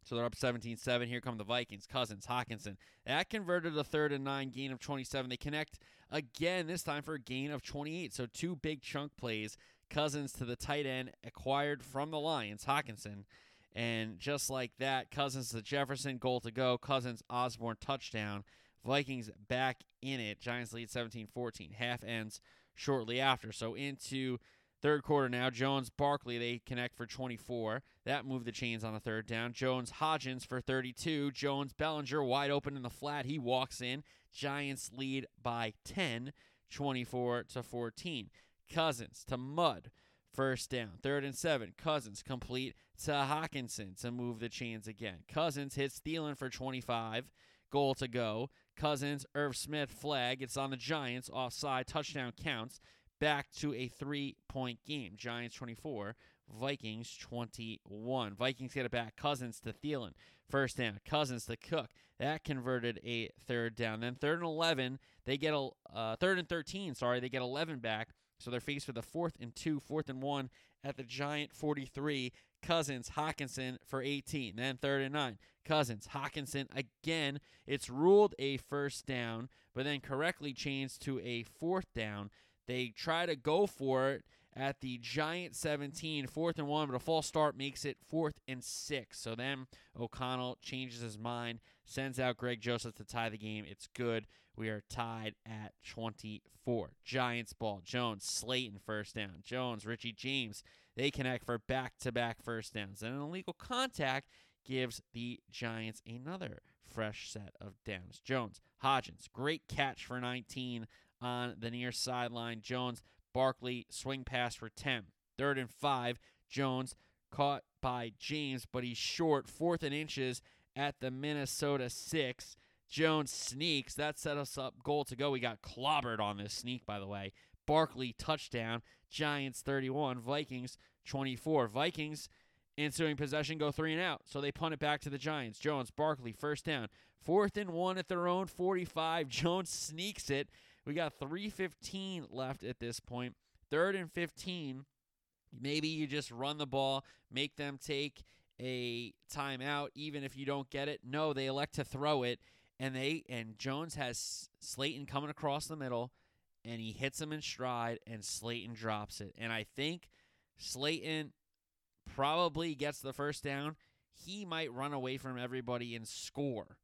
So they're up 17 7. Here come the Vikings. Cousins, Hockenson. That converted a third and nine gain of 27. They connect again, this time for a gain of 28. So two big chunk plays. Cousins to the tight end, acquired from the Lions, Hockenson. And just like that, Cousins to Jefferson, goal to go. Cousins, Osborne, touchdown. Vikings back in it. Giants lead 17 14. Half ends shortly after. So into Third quarter now, Jones Barkley, they connect for 24. That moved the chains on a third down. Jones Hodgins for 32. Jones Bellinger wide open in the flat. He walks in. Giants lead by 10, 24 to 14. Cousins to Mundt. First down. Third and seven. Cousins complete to Hockenson to move the chains again. Cousins hits Thielen for 25. Goal to go. Cousins, Irv Smith flag. It's on the Giants. Offside. Touchdown counts back to a three point game. Giants 24, Vikings 21. Vikings get it back. Cousins to Thielen. First down. Cousins to Cook. That converted a third down. Then third and 11, they get a uh, third and 13, sorry, they get 11 back. So they're faced with a fourth and two, fourth and one at the Giant 43. Cousins, Hockenson for 18. Then third and nine. Cousins, Hockenson again. It's ruled a first down, but then correctly changed to a fourth down. They try to go for it at the Giant 17, fourth and one, but a false start makes it fourth and six. So then O'Connell changes his mind, sends out Greg Joseph to tie the game. It's good. We are tied at 24. Giants ball. Jones, Slayton first down. Jones, Richie James. They connect for back to back first downs. And an illegal contact gives the Giants another fresh set of downs. Jones, Hodgins, great catch for 19 on the near sideline. Jones, Barkley, swing pass for 10. Third and five. Jones caught by James, but he's short. Fourth and inches at the Minnesota six. Jones sneaks. That set us up goal to go. We got clobbered on this sneak, by the way. Barkley touchdown. Giants 31. Vikings 24. Vikings ensuing possession go three and out. So they punt it back to the Giants. Jones, Barkley, first down. Fourth and one at their own 45. Jones sneaks it we got 315 left at this point. Third and 15. Maybe you just run the ball, make them take a timeout, even if you don't get it. No, they elect to throw it, and they and Jones has Slayton coming across the middle, and he hits him in stride, and Slayton drops it. And I think Slayton probably gets the first down. He might run away from everybody and score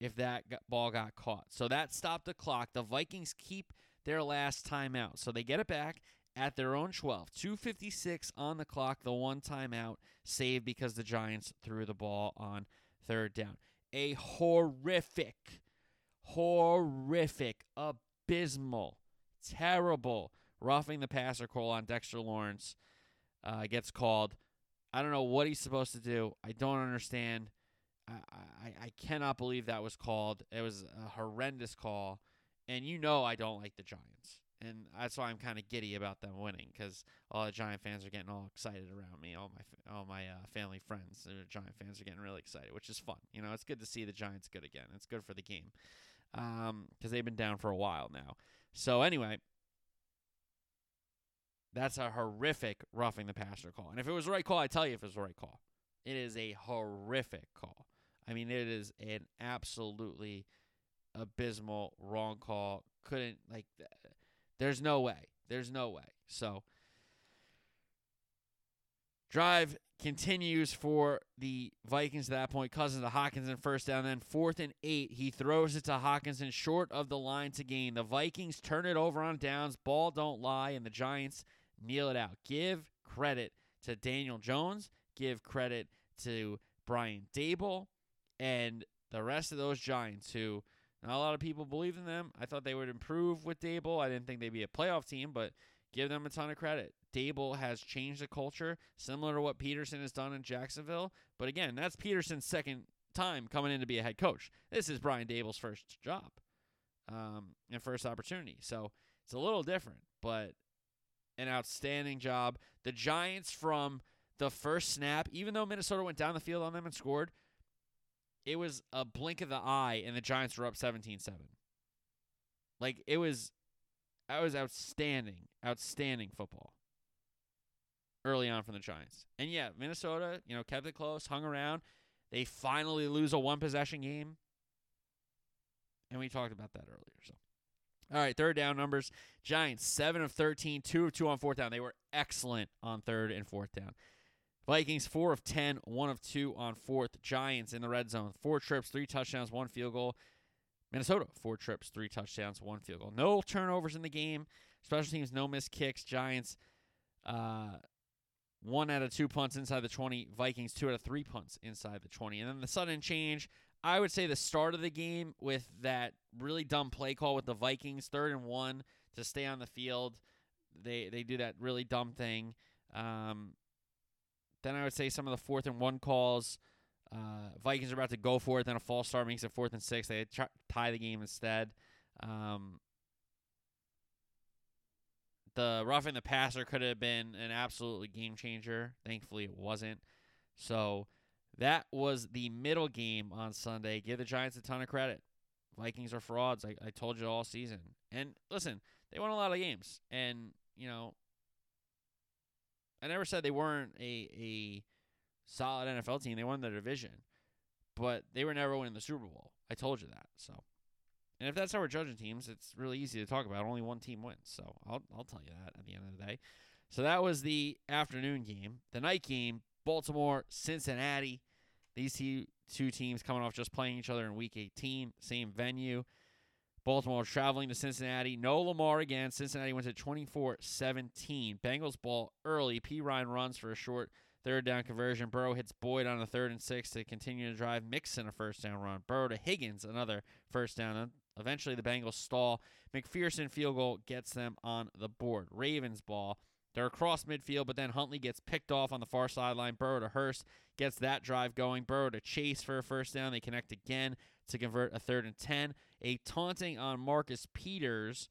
if that ball got caught. So that stopped the clock. The Vikings keep their last timeout. So they get it back at their own 12. 256 on the clock, the one timeout saved because the Giants threw the ball on third down. A horrific, horrific, abysmal, terrible roughing the passer call on Dexter Lawrence uh, gets called. I don't know what he's supposed to do. I don't understand. I, I, I cannot believe that was called. It was a horrendous call. And you know I don't like the Giants. And that's why I'm kind of giddy about them winning because all the Giant fans are getting all excited around me. All my all my uh, family friends, the Giant fans, are getting really excited, which is fun. You know, it's good to see the Giants good again. It's good for the game because um, they've been down for a while now. So anyway, that's a horrific roughing the passer call. And if it was the right call, I tell you if it was the right call. It is a horrific call. I mean, it is an absolutely abysmal wrong call. Couldn't like. There's no way. There's no way. So drive continues for the Vikings at that point. Cousins to Hockenson first down. Then fourth and eight. He throws it to Hockenson short of the line to gain. The Vikings turn it over on downs. Ball don't lie, and the Giants kneel it out. Give credit to Daniel Jones. Give credit to Brian Daboll and the rest of those Giants who not a lot of people believe in them. I thought they would improve with Daboll. I didn't think they'd be a playoff team, but give them a ton of credit. Daboll has changed the culture, similar to what Pederson has done in Jacksonville. But again, that's Pederson's second time coming in to be a head coach. This is Brian Daboll's first job um, and first opportunity. So it's a little different, but an outstanding job. The Giants from the first snap, even though Minnesota went down the field on them and scored, it was a blink of the eye and the Giants were up 17-7. Like it was that was outstanding, outstanding football early on from the Giants. And yeah, Minnesota, you know, kept it close, hung around. They finally lose a one possession game. And we talked about that earlier. So all right, third down numbers. Giants, 7 of 13, 2 of 2 on fourth down. They were excellent on third and fourth down. Vikings, 4 of 10, 1 of 2 on fourth. Giants in the red zone, 4 trips, 3 touchdowns, 1 field goal. Minnesota, 4 trips, 3 touchdowns, 1 field goal. No turnovers in the game. Special teams, no missed kicks. Giants, uh, 1 out of 2 punts inside the 20. Vikings, 2 out of 3 punts inside the 20. And then the sudden change I would say the start of the game with that really dumb play call with the Vikings, third and one to stay on the field. They they do that really dumb thing. Um, then I would say some of the fourth and one calls. Uh, Vikings are about to go for it. Then a false start makes it fourth and six. They try, tie the game instead. Um, the roughing the passer could have been an absolutely game changer. Thankfully, it wasn't. So that was the middle game on Sunday. Give the Giants a ton of credit. Vikings are frauds. I, I told you all season. And listen, they won a lot of games. And, you know, I never said they weren't a, a solid NFL team. They won their division. But they were never winning the Super Bowl. I told you that. So and if that's how we're judging teams, it's really easy to talk about. Only one team wins. So I'll I'll tell you that at the end of the day. So that was the afternoon game. The night game, Baltimore, Cincinnati. These two, two teams coming off just playing each other in Week 18, same venue. Baltimore traveling to Cincinnati. No Lamar again. Cincinnati went to 24 17. Bengals ball early. Perine runs for a short third down conversion. Burrow hits Boyd on a third and six to continue to drive. Mixon a first down run. Burrow to Higgins, another first down. Eventually, the Bengals stall. McPherson field goal gets them on the board. Ravens ball. They're across midfield, but then Huntley gets picked off on the far sideline. Burrow to Hurst gets that drive going. Burrow to Chase for a first down. They connect again to convert a third and 10. A taunting on Marcus Peters.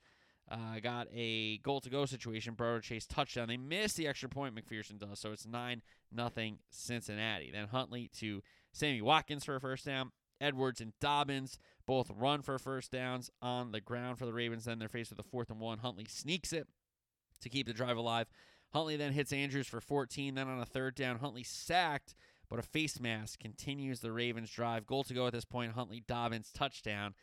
Uh, got a goal to go situation. Burrow Chase touchdown. They miss the extra point. McPherson does, so it's nine nothing Cincinnati. Then Huntley to Sammy Watkins for a first down. Edwards and Dobbins both run for first downs on the ground for the Ravens. Then they're faced with a fourth and one. Huntley sneaks it to keep the drive alive. Huntley then hits Andrews for 14. Then on a third down, Huntley sacked, but a face mask continues the Ravens' drive. Goal to go at this point. Huntley Dobbins touchdown.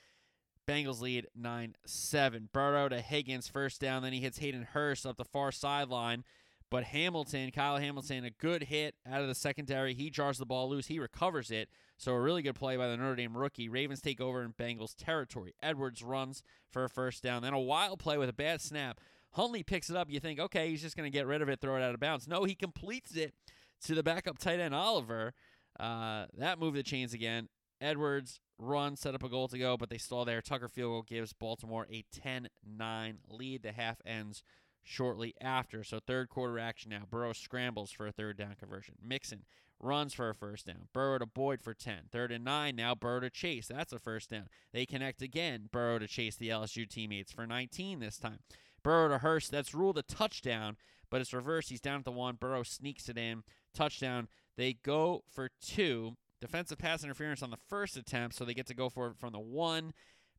Bengals lead 9 7. Burrow to Higgins, first down. Then he hits Hayden Hurst up the far sideline. But Hamilton, Kyle Hamilton, a good hit out of the secondary. He jars the ball loose. He recovers it. So a really good play by the Notre Dame rookie. Ravens take over in Bengals territory. Edwards runs for a first down. Then a wild play with a bad snap Huntley picks it up. You think, okay, he's just going to get rid of it, throw it out of bounds. No, he completes it to the backup tight end Oliver. Uh, that moved the chains again. Edwards run, set up a goal to go, but they stall there. Tucker field goal gives Baltimore a 10 9 lead. The half ends shortly after. So, third quarter action now. Burrow scrambles for a third down conversion. Mixon runs for a first down. Burrow to Boyd for 10. Third and nine. Now Burrow to Chase. That's a first down. They connect again. Burrow to Chase the LSU teammates for 19 this time. Burrow to Hurst. That's ruled a touchdown, but it's reversed. He's down at the one. Burrow sneaks it in. Touchdown. They go for two. Defensive pass interference on the first attempt, so they get to go for it from the one.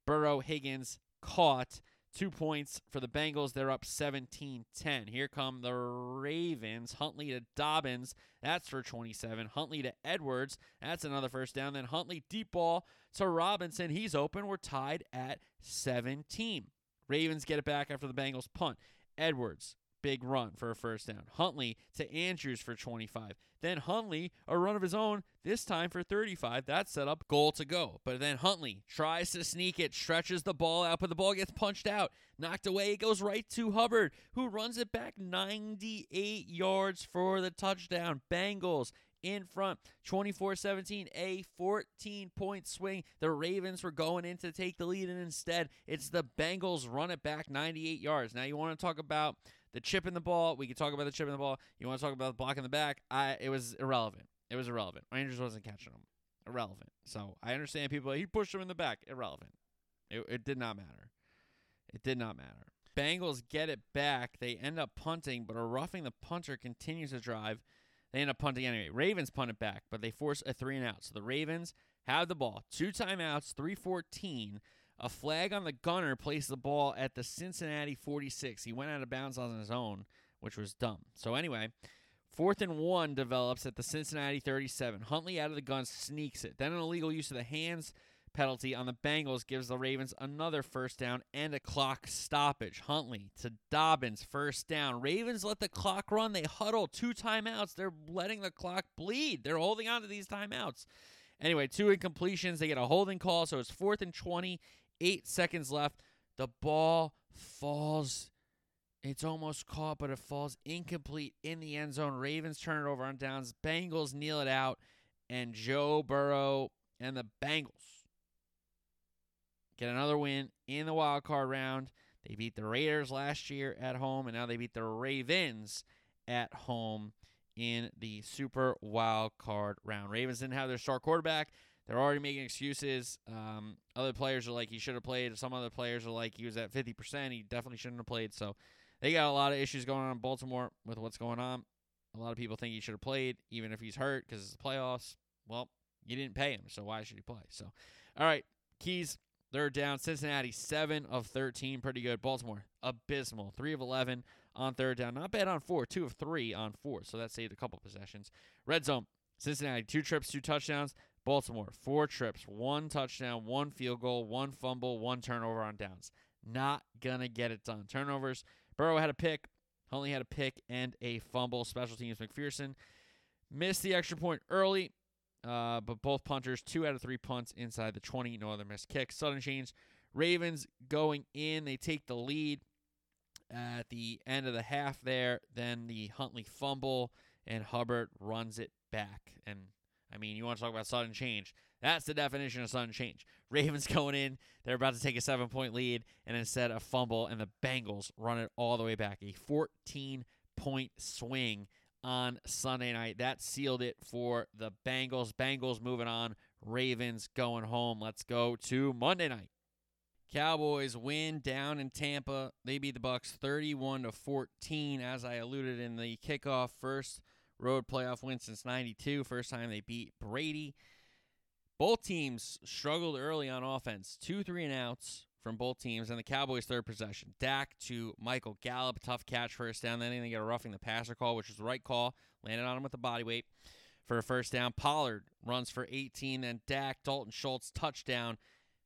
Burrow, Higgins caught. Two points for the Bengals. They're up 17 10. Here come the Ravens. Huntley to Dobbins. That's for 27. Huntley to Edwards. That's another first down. Then Huntley deep ball to Robinson. He's open. We're tied at 17. Ravens get it back after the Bengals punt. Edwards big run for a first down. Huntley to Andrews for 25. Then Huntley, a run of his own, this time for 35. That set up goal to go. But then Huntley tries to sneak it, stretches the ball out, but the ball gets punched out. Knocked away. It goes right to Hubbard, who runs it back 98 yards for the touchdown. Bengals in front 24 17, a 14 point swing. The Ravens were going in to take the lead, and instead, it's the Bengals run it back 98 yards. Now, you want to talk about the chip in the ball. We can talk about the chip in the ball. You want to talk about the block in the back? I it was irrelevant. It was irrelevant. Andrews wasn't catching him. Irrelevant. So I understand people. He pushed him in the back. Irrelevant. It, it did not matter. It did not matter. Bengals get it back. They end up punting, but a roughing the punter continues to drive. They end up punting anyway. Ravens punt it back, but they force a three and out. So the Ravens have the ball. Two timeouts, 314. A flag on the gunner placed the ball at the Cincinnati 46. He went out of bounds on his own, which was dumb. So, anyway, fourth and one develops at the Cincinnati 37. Huntley out of the gun sneaks it. Then, an illegal use of the hands penalty on the Bengals gives the Ravens another first down and a clock stoppage. Huntley to Dobbins, first down. Ravens let the clock run. They huddle two timeouts. They're letting the clock bleed. They're holding on to these timeouts. Anyway, two incompletions. They get a holding call, so it's fourth and 20 Eight seconds left. The ball falls. It's almost caught, but it falls incomplete in the end zone. Ravens turn it over on downs. Bengals kneel it out. And Joe Burrow and the Bengals get another win in the wild card round. They beat the Raiders last year at home, and now they beat the Ravens at home in the Super Wild Card round. Ravens didn't have their star quarterback. They're already making excuses. Um, other players are like he should have played. Some other players are like he was at 50%. He definitely shouldn't have played. So they got a lot of issues going on in Baltimore with what's going on. A lot of people think he should have played, even if he's hurt, because it's the playoffs. Well, you didn't pay him, so why should he play? So, all right, Keys, they're down. Cincinnati, 7 of 13. Pretty good. Baltimore, abysmal. 3 of 11 on third down. Not bad on four. 2 of 3 on four. So that saved a couple possessions. Red zone, Cincinnati, two trips, two touchdowns. Baltimore, four trips, one touchdown, one field goal, one fumble, one turnover on downs. Not going to get it done. Turnovers. Burrow had a pick. Huntley had a pick and a fumble. Special teams McPherson missed the extra point early, uh, but both punters, two out of three punts inside the 20. No other missed kicks. Sudden change. Ravens going in. They take the lead at the end of the half there. Then the Huntley fumble, and Hubbard runs it back. And I mean, you want to talk about sudden change. That's the definition of sudden change. Ravens going in, they're about to take a seven point lead, and instead a fumble, and the Bengals run it all the way back. A 14 point swing on Sunday night. That sealed it for the Bengals. Bengals moving on. Ravens going home. Let's go to Monday night. Cowboys win down in Tampa. They beat the Bucks 31 to 14 as I alluded in the kickoff first road playoff win since 92. First time they beat Brady. Both teams struggled early on offense. Two three and outs from both teams, and the Cowboys' third possession. Dak to Michael Gallup, tough catch first down. Then they get a roughing the passer call, which was the right call. Landed on him with the body weight for a first down. Pollard runs for 18. Then Dak, Dalton Schultz, touchdown.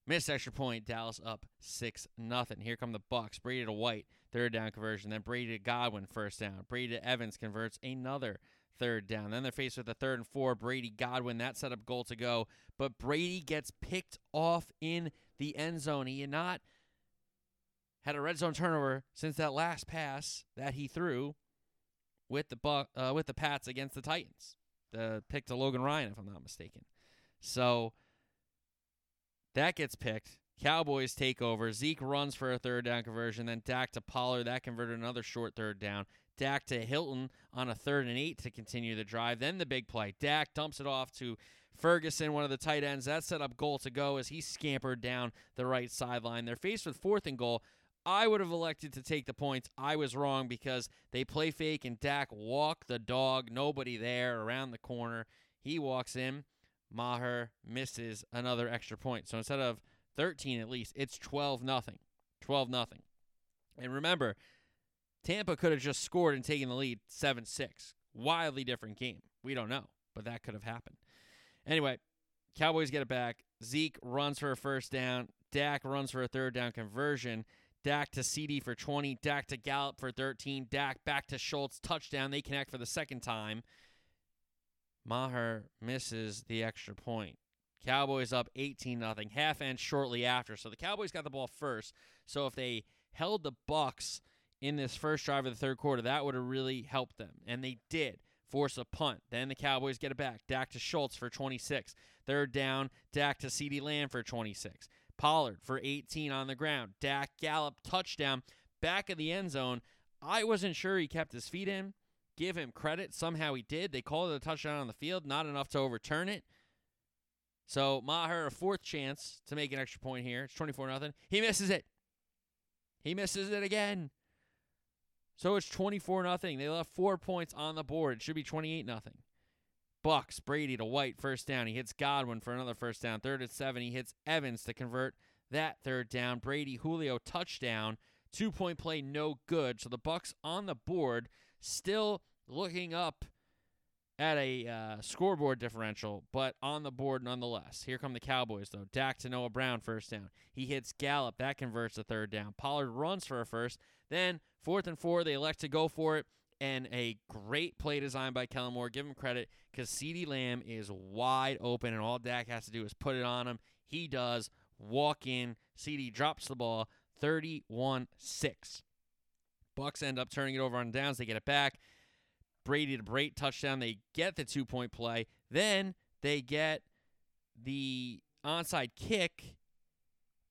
Missed extra point. Dallas up six nothing. Here come the Bucks. Brady to White, third down conversion. Then Brady to Godwin, first down. Brady to Evans converts another third down. Then they're faced with a third and four. Brady Godwin, that set up goal to go. But Brady gets picked off in the end zone. He had not had a red zone turnover since that last pass that he threw with the uh, with the Pats against the Titans. The pick to Logan Ryan, if I'm not mistaken. So that gets picked. Cowboys take over. Zeke runs for a third down conversion. Then Dak to Pollard. That converted another short third down. Dak to Hilton on a third and eight to continue the drive. Then the big play. Dak dumps it off to Ferguson, one of the tight ends. That set up goal to go as he scampered down the right sideline. They're faced with fourth and goal. I would have elected to take the points. I was wrong because they play fake and Dak walk the dog. Nobody there around the corner. He walks in. Maher misses another extra point. So instead of 13 at least, it's 12 nothing. 12 nothing. And remember, Tampa could have just scored and taken the lead 7-6. Wildly different game. We don't know, but that could have happened. Anyway, Cowboys get it back. Zeke runs for a first down. Dak runs for a third down conversion. Dak to CeeDee for 20. Dak to Gallup for 13. Dak back to Schultz. Touchdown. They connect for the second time. Maher misses the extra point. Cowboys up 18 nothing. Half end shortly after. So the Cowboys got the ball first. So if they held the Bucks in this first drive of the third quarter, that would have really helped them. And they did force a punt. Then the Cowboys get it back. Dak to Schultz for 26. Third down, Dak to CeeDee Lamb for 26. Pollard for 18 on the ground. Dak Gallup touchdown back of the end zone. I wasn't sure he kept his feet in. Give him credit. Somehow he did. They called it a touchdown on the field, not enough to overturn it. So Maher a fourth chance to make an extra point here. It's 24 0. He misses it. He misses it again. So it's 24 nothing. They left 4 points on the board. It should be 28 nothing. Bucks, Brady to White, first down. He hits Godwin for another first down. Third and seven. He hits Evans to convert that third down. Brady, Julio, touchdown. Two point play, no good. So the Bucks on the board, still looking up at a uh, scoreboard differential, but on the board nonetheless. Here come the Cowboys, though. Dak to Noah Brown, first down. He hits Gallup. That converts the third down. Pollard runs for a first. Then, fourth and four, they elect to go for it and a great play design by Kellen Moore. Give him credit because CeeDee Lamb is wide open, and all Dak has to do is put it on him. He does. Walk in. CeeDee drops the ball 31 6. Bucks end up turning it over on downs. They get it back. Brady to Brate touchdown. They get the two point play. Then they get the onside kick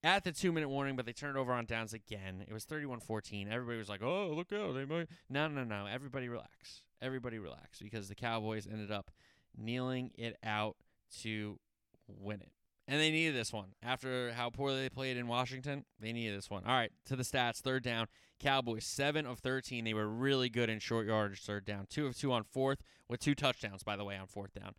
at the two minute warning, but they turned over on downs again. It was 31 14. Everybody was like, oh, look out. They might. No, no, no. Everybody relax. Everybody relax because the Cowboys ended up kneeling it out to win it. And they needed this one. After how poorly they played in Washington, they needed this one. All right, to the stats. Third down. Cowboys, 7 of 13. They were really good in short yardage third down. 2 of 2 on fourth, with two touchdowns, by the way, on fourth down.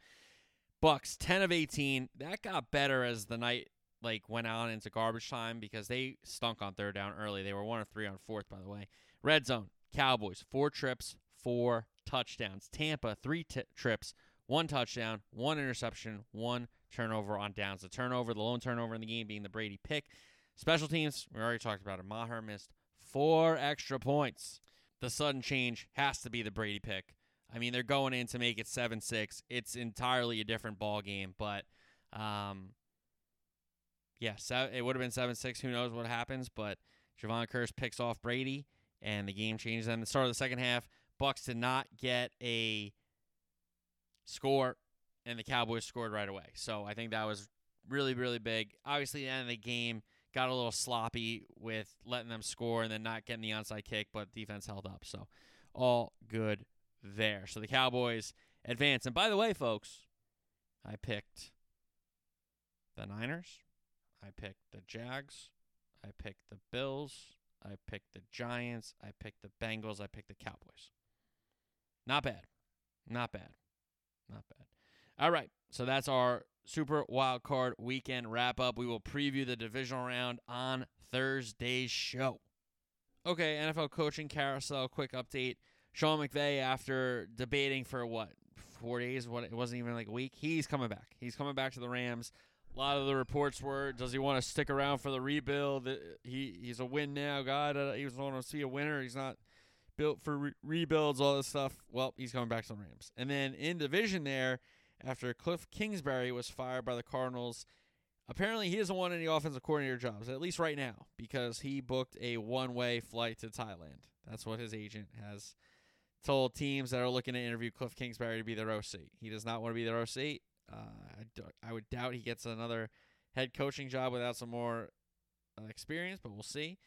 Bucks, 10 of 18. That got better as the night like went on into garbage time because they stunk on third down early. They were one of three on fourth, by the way. Red zone, Cowboys, four trips, four touchdowns. Tampa, three t- trips, one touchdown, one interception, one turnover on downs. The turnover, the lone turnover in the game being the Brady pick. Special teams, we already talked about it. Maher missed four extra points. The sudden change has to be the Brady pick. I mean, they're going in to make it 7 6. It's entirely a different ball game, but um, yeah, so it would have been seven six. Who knows what happens? But Jayron Kearse picks off Brady, and the game changes. And the start of the second half, Bucks did not get a score, and the Cowboys scored right away. So I think that was really really big. Obviously, the end of the game got a little sloppy with letting them score and then not getting the onside kick, but defense held up. So all good there. So the Cowboys advance. And by the way, folks, I picked the Niners. I picked the Jags. I picked the Bills. I picked the Giants. I picked the Bengals. I picked the Cowboys. Not bad. Not bad. Not bad. All right. So that's our Super Wild Card Weekend wrap up. We will preview the divisional round on Thursday's show. Okay, NFL coaching carousel. Quick update. Sean McVay, after debating for what four days, what it wasn't even like a week, he's coming back. He's coming back to the Rams. A lot of the reports were, does he want to stick around for the rebuild? Uh, he he's a win now guy. He was want to see a winner. He's not built for re- rebuilds, all this stuff. Well, he's coming back to the Rams. And then in division there, after Cliff Kingsbury was fired by the Cardinals, apparently he doesn't want any offensive coordinator jobs, at least right now, because he booked a one way flight to Thailand. That's what his agent has told teams that are looking to interview Cliff Kingsbury to be their OC. He does not want to be their OC. Uh, I would doubt he gets another head coaching job without some more uh, experience, but we'll see.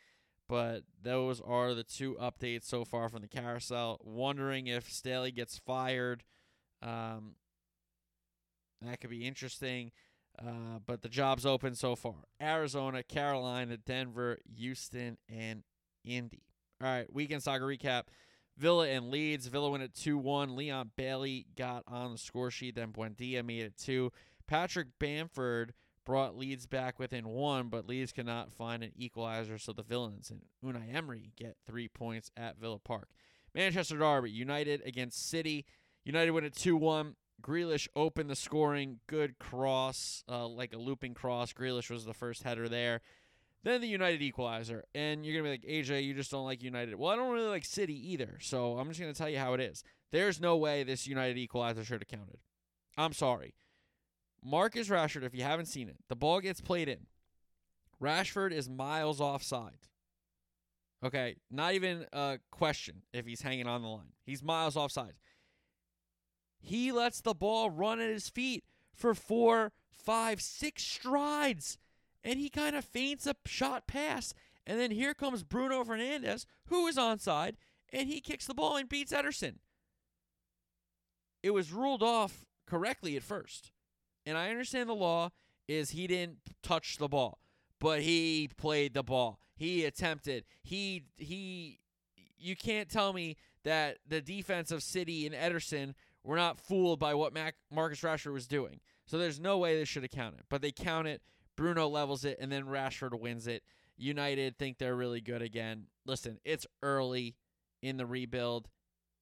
But those are the two updates so far from the carousel. Wondering if Staley gets fired. Um, that could be interesting. Uh, but the job's open so far Arizona, Carolina, Denver, Houston, and Indy. All right, weekend soccer recap. Villa and Leeds. Villa win at 2 1. Leon Bailey got on the score sheet. Then Buendia made it 2. Patrick Bamford brought Leeds back within one, but Leeds cannot find an equalizer, so the Villains and Unai Emery get three points at Villa Park. Manchester Derby, United against City. United win at 2 1. Grealish opened the scoring. Good cross, uh, like a looping cross. Grealish was the first header there. Then the United equalizer. And you're going to be like, AJ, you just don't like United. Well, I don't really like City either. So I'm just going to tell you how it is. There's no way this United equalizer should have counted. I'm sorry. Marcus Rashford, if you haven't seen it, the ball gets played in. Rashford is miles offside. Okay, not even a question if he's hanging on the line. He's miles offside. He lets the ball run at his feet for four, five, six strides. And he kind of feints a shot pass. And then here comes Bruno Fernandes, who is onside, and he kicks the ball and beats Ederson. It was ruled off correctly at first. And I understand the law is he didn't touch the ball, but he played the ball. He attempted. He he you can't tell me that the defense of City and Ederson were not fooled by what Mac- Marcus Rashford was doing. So there's no way they should have counted. But they count it. Bruno levels it, and then Rashford wins it. United think they're really good again. Listen, it's early in the rebuild.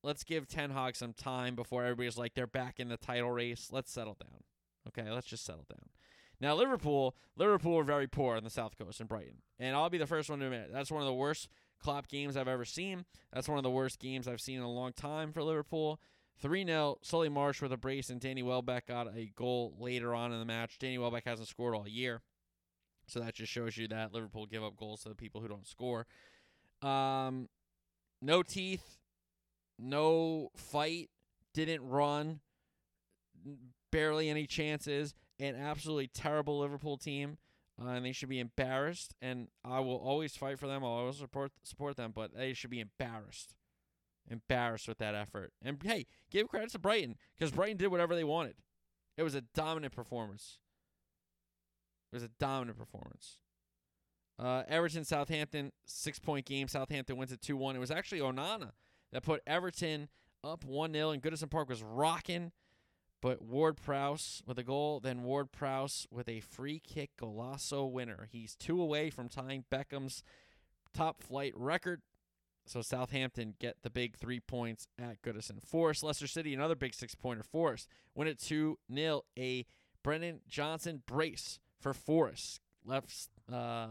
Let's give Ten Hag some time before everybody's like they're back in the title race. Let's settle down. Okay, let's just settle down. Now Liverpool, Liverpool are very poor on the South Coast in Brighton, and I'll be the first one to admit it. That's one of the worst Klopp games I've ever seen. That's one of the worst games I've seen in a long time for Liverpool. 3 0, Solly March with a brace, and Danny Welbeck got a goal later on in the match. Danny Welbeck hasn't scored all year. So that just shows you that Liverpool give up goals to the people who don't score. Um, no teeth, no fight, didn't run, barely any chances, an absolutely terrible Liverpool team. Uh, and they should be embarrassed. And I will always fight for them. I'll always support support them, but they should be embarrassed embarrassed with that effort. And hey, give credit to Brighton because Brighton did whatever they wanted. It was a dominant performance. It was a dominant performance. Uh, Everton Southampton six point game. Southampton wins it two one. It was actually Onana that put Everton up one 0 and Goodison Park was rocking. But Ward Prowse with a goal, then Ward Prowse with a free kick golazo winner. He's two away from tying Beckham's top flight record. So Southampton get the big three points at Goodison. Forest, Leicester City, another big six pointer. Forest win it 2 0. A Brennan Johnson brace for Forest. Left uh,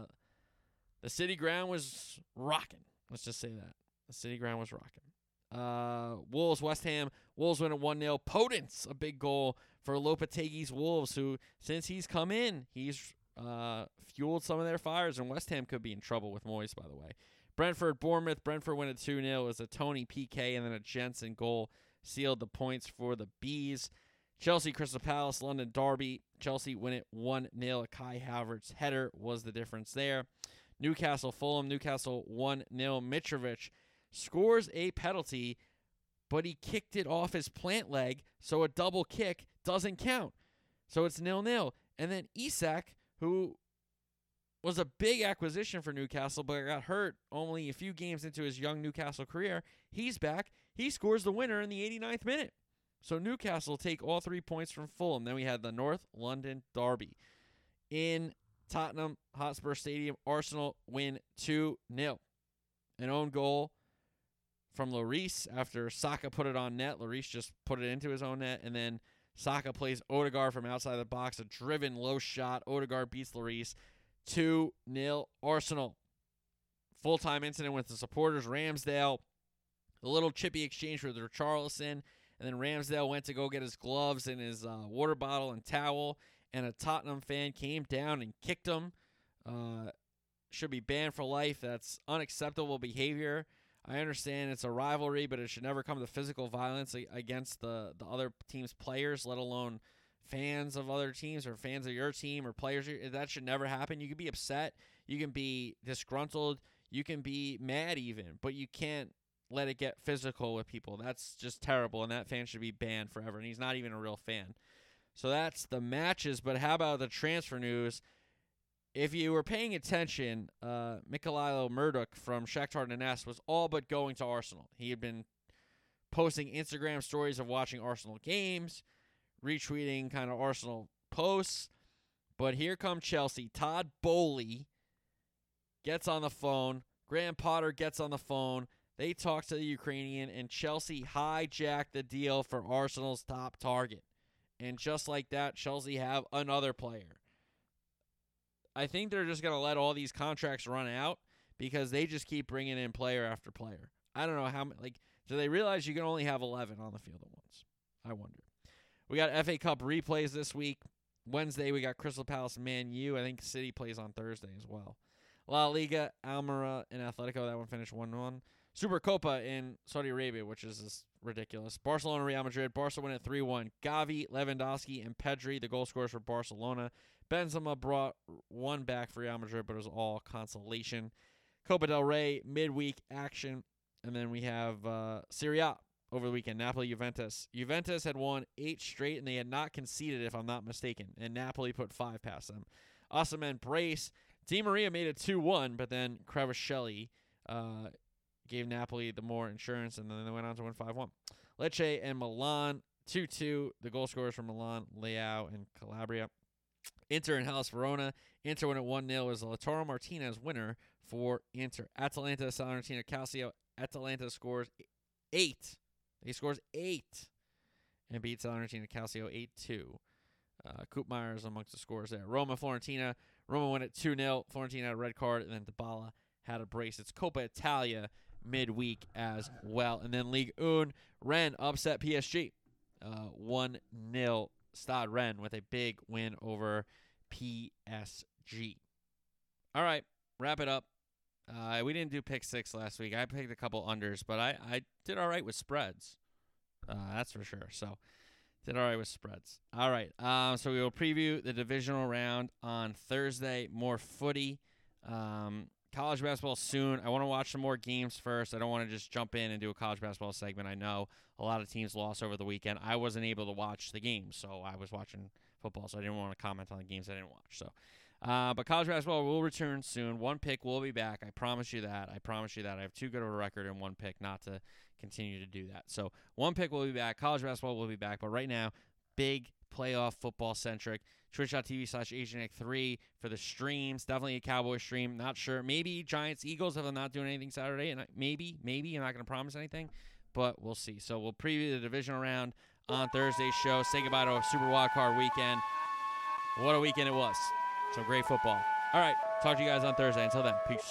the city ground was rocking. Let's just say that. The city ground was rocking. Uh, Wolves, West Ham. Wolves win at 1 0. Podence, a big goal for Lopetegui's Wolves, who, since he's come in, he's uh, fueled some of their fires, and West Ham could be in trouble with Moyes, by the way. Brentford, Bournemouth. Brentford win at 2 0. It was a Toney PK and then a Jensen goal sealed the points for the Bees. Chelsea, Crystal Palace, London Derby. Chelsea win it 1 0. Kai Havertz header was the difference there. Newcastle, Fulham. Newcastle 1 0. Mitrovic scores a penalty, but he kicked it off his plant leg, so a double kick doesn't count. So it's nil nil. And then Isak, who was a big acquisition for Newcastle, but got hurt only a few games into his young Newcastle career. He's back. He scores the winner in the 89th minute. So Newcastle take all three points from Fulham. Then we had the North London Derby. In Tottenham Hotspur Stadium, Arsenal win 2 0. An own goal from Lloris after Saka put it on net. Lloris just put it into his own net, and then Saka plays Odegaard from outside the box. A driven low shot. Odegaard beats Lloris. 2 0 Arsenal. Full time incident with the supporters. Ramsdale, a little chippy exchange with Richarlison. And then Ramsdale went to go get his gloves and his uh, water bottle and towel. and a Tottenham fan came down and kicked him. Uh, should be banned for life. That's unacceptable behavior. I understand it's a rivalry, but it should never come to physical violence against the, the other team's players, let alone fans of other teams or fans of your team or players. That should never happen. You can be upset. You can be disgruntled. You can be mad even, but you can't let it get physical with people. That's just terrible, and that fan should be banned forever. And he's not even a real fan. So that's the matches. But how about the transfer news? If you were paying attention, uh, Mykhailo Mudryk from Shakhtar Donetsk was all but going to Arsenal. He had been posting Instagram stories of watching Arsenal games, retweeting kind of Arsenal posts. But here come Chelsea. Todd Boehly gets on the phone. Graham Potter gets on the phone. They talk to the Ukrainian, and Chelsea hijacked the deal for Arsenal's top target. And just like that, Chelsea have another player. I think they're just going to let all these contracts run out because they just keep bringing in player after player. I don't know how like do they realize you can only have 11 on the field at once? I wonder. We got FA Cup replays this week. Wednesday we got Crystal Palace Man U. I think City plays on Thursday as well. La Liga, Almeria, and Atletico. That one finished 1 1. Super Copa in Saudi Arabia, which is just ridiculous. Barcelona, Real Madrid. Barca win at 3 1. Gavi, Lewandowski, and Pedri, the goal scorers for Barcelona. Benzema brought one back for Real Madrid, but it was all consolation. Copa del Rey, midweek action. And then we have uh, Serie A over the weekend. Napoli, Juventus. Juventus had won eight straight, and they had not conceded, if I'm not mistaken. And Napoli put five past them. Osimhen brace. Di Maria made it 2 1, but then Kvaratskhelia uh, gave Napoli the more insurance, and then they went on to win 5 1. Lecce and Milan 2 2. The goal scorers from Milan, Leao and Calabria. Inter and Hellas Verona. Inter win at 1 0 is Lautaro Martinez winner for Inter. Atalanta, Salernitana, Calcio. Atalanta scores 8. He scores 8 and beats Salernitana Calcio 8 2. Uh, Koopmeier is amongst the scores there. Roma, Florentina. Roma win at 2 0. Florentina had a red card, and then Dybala had a brace. It's Coppa Italia midweek as well. And then League Un, Rennes upset PSG. Uh, 1 uh, 0 Stade Rennes with a big win over PSG. All right, wrap it up. Uh, we didn't do pick six last week. I picked a couple unders, but I, I did all right with spreads. Uh, that's for sure. So did all right with spreads. All right. Um, so we will preview the divisional round on Thursday. More footy. Um, college basketball soon. I want to watch some more games first. I don't want to just jump in and do a college basketball segment. I know a lot of teams lost over the weekend. I wasn't able to watch the games, so I was watching football, so I didn't want to comment on the games I didn't watch. So, uh, but college basketball will return soon. One pick will be back. I promise you that. I promise you that. I have too good of a record in one pick not to continue to do that. So one pick will be back. College basketball will be back. But right now, big playoff football centric. Twitch.tv slash AsianX3 for the streams. Definitely a Cowboy stream. Not sure. Maybe Giants Eagles if I'm not doing anything Saturday. And maybe, maybe I'm not going to promise anything, but we'll see. So we'll preview the divisional round on Thursday's show. Say goodbye to a Super Wild Card weekend. What a weekend it was. Some great football. All right. Talk to you guys on Thursday. Until then, peace.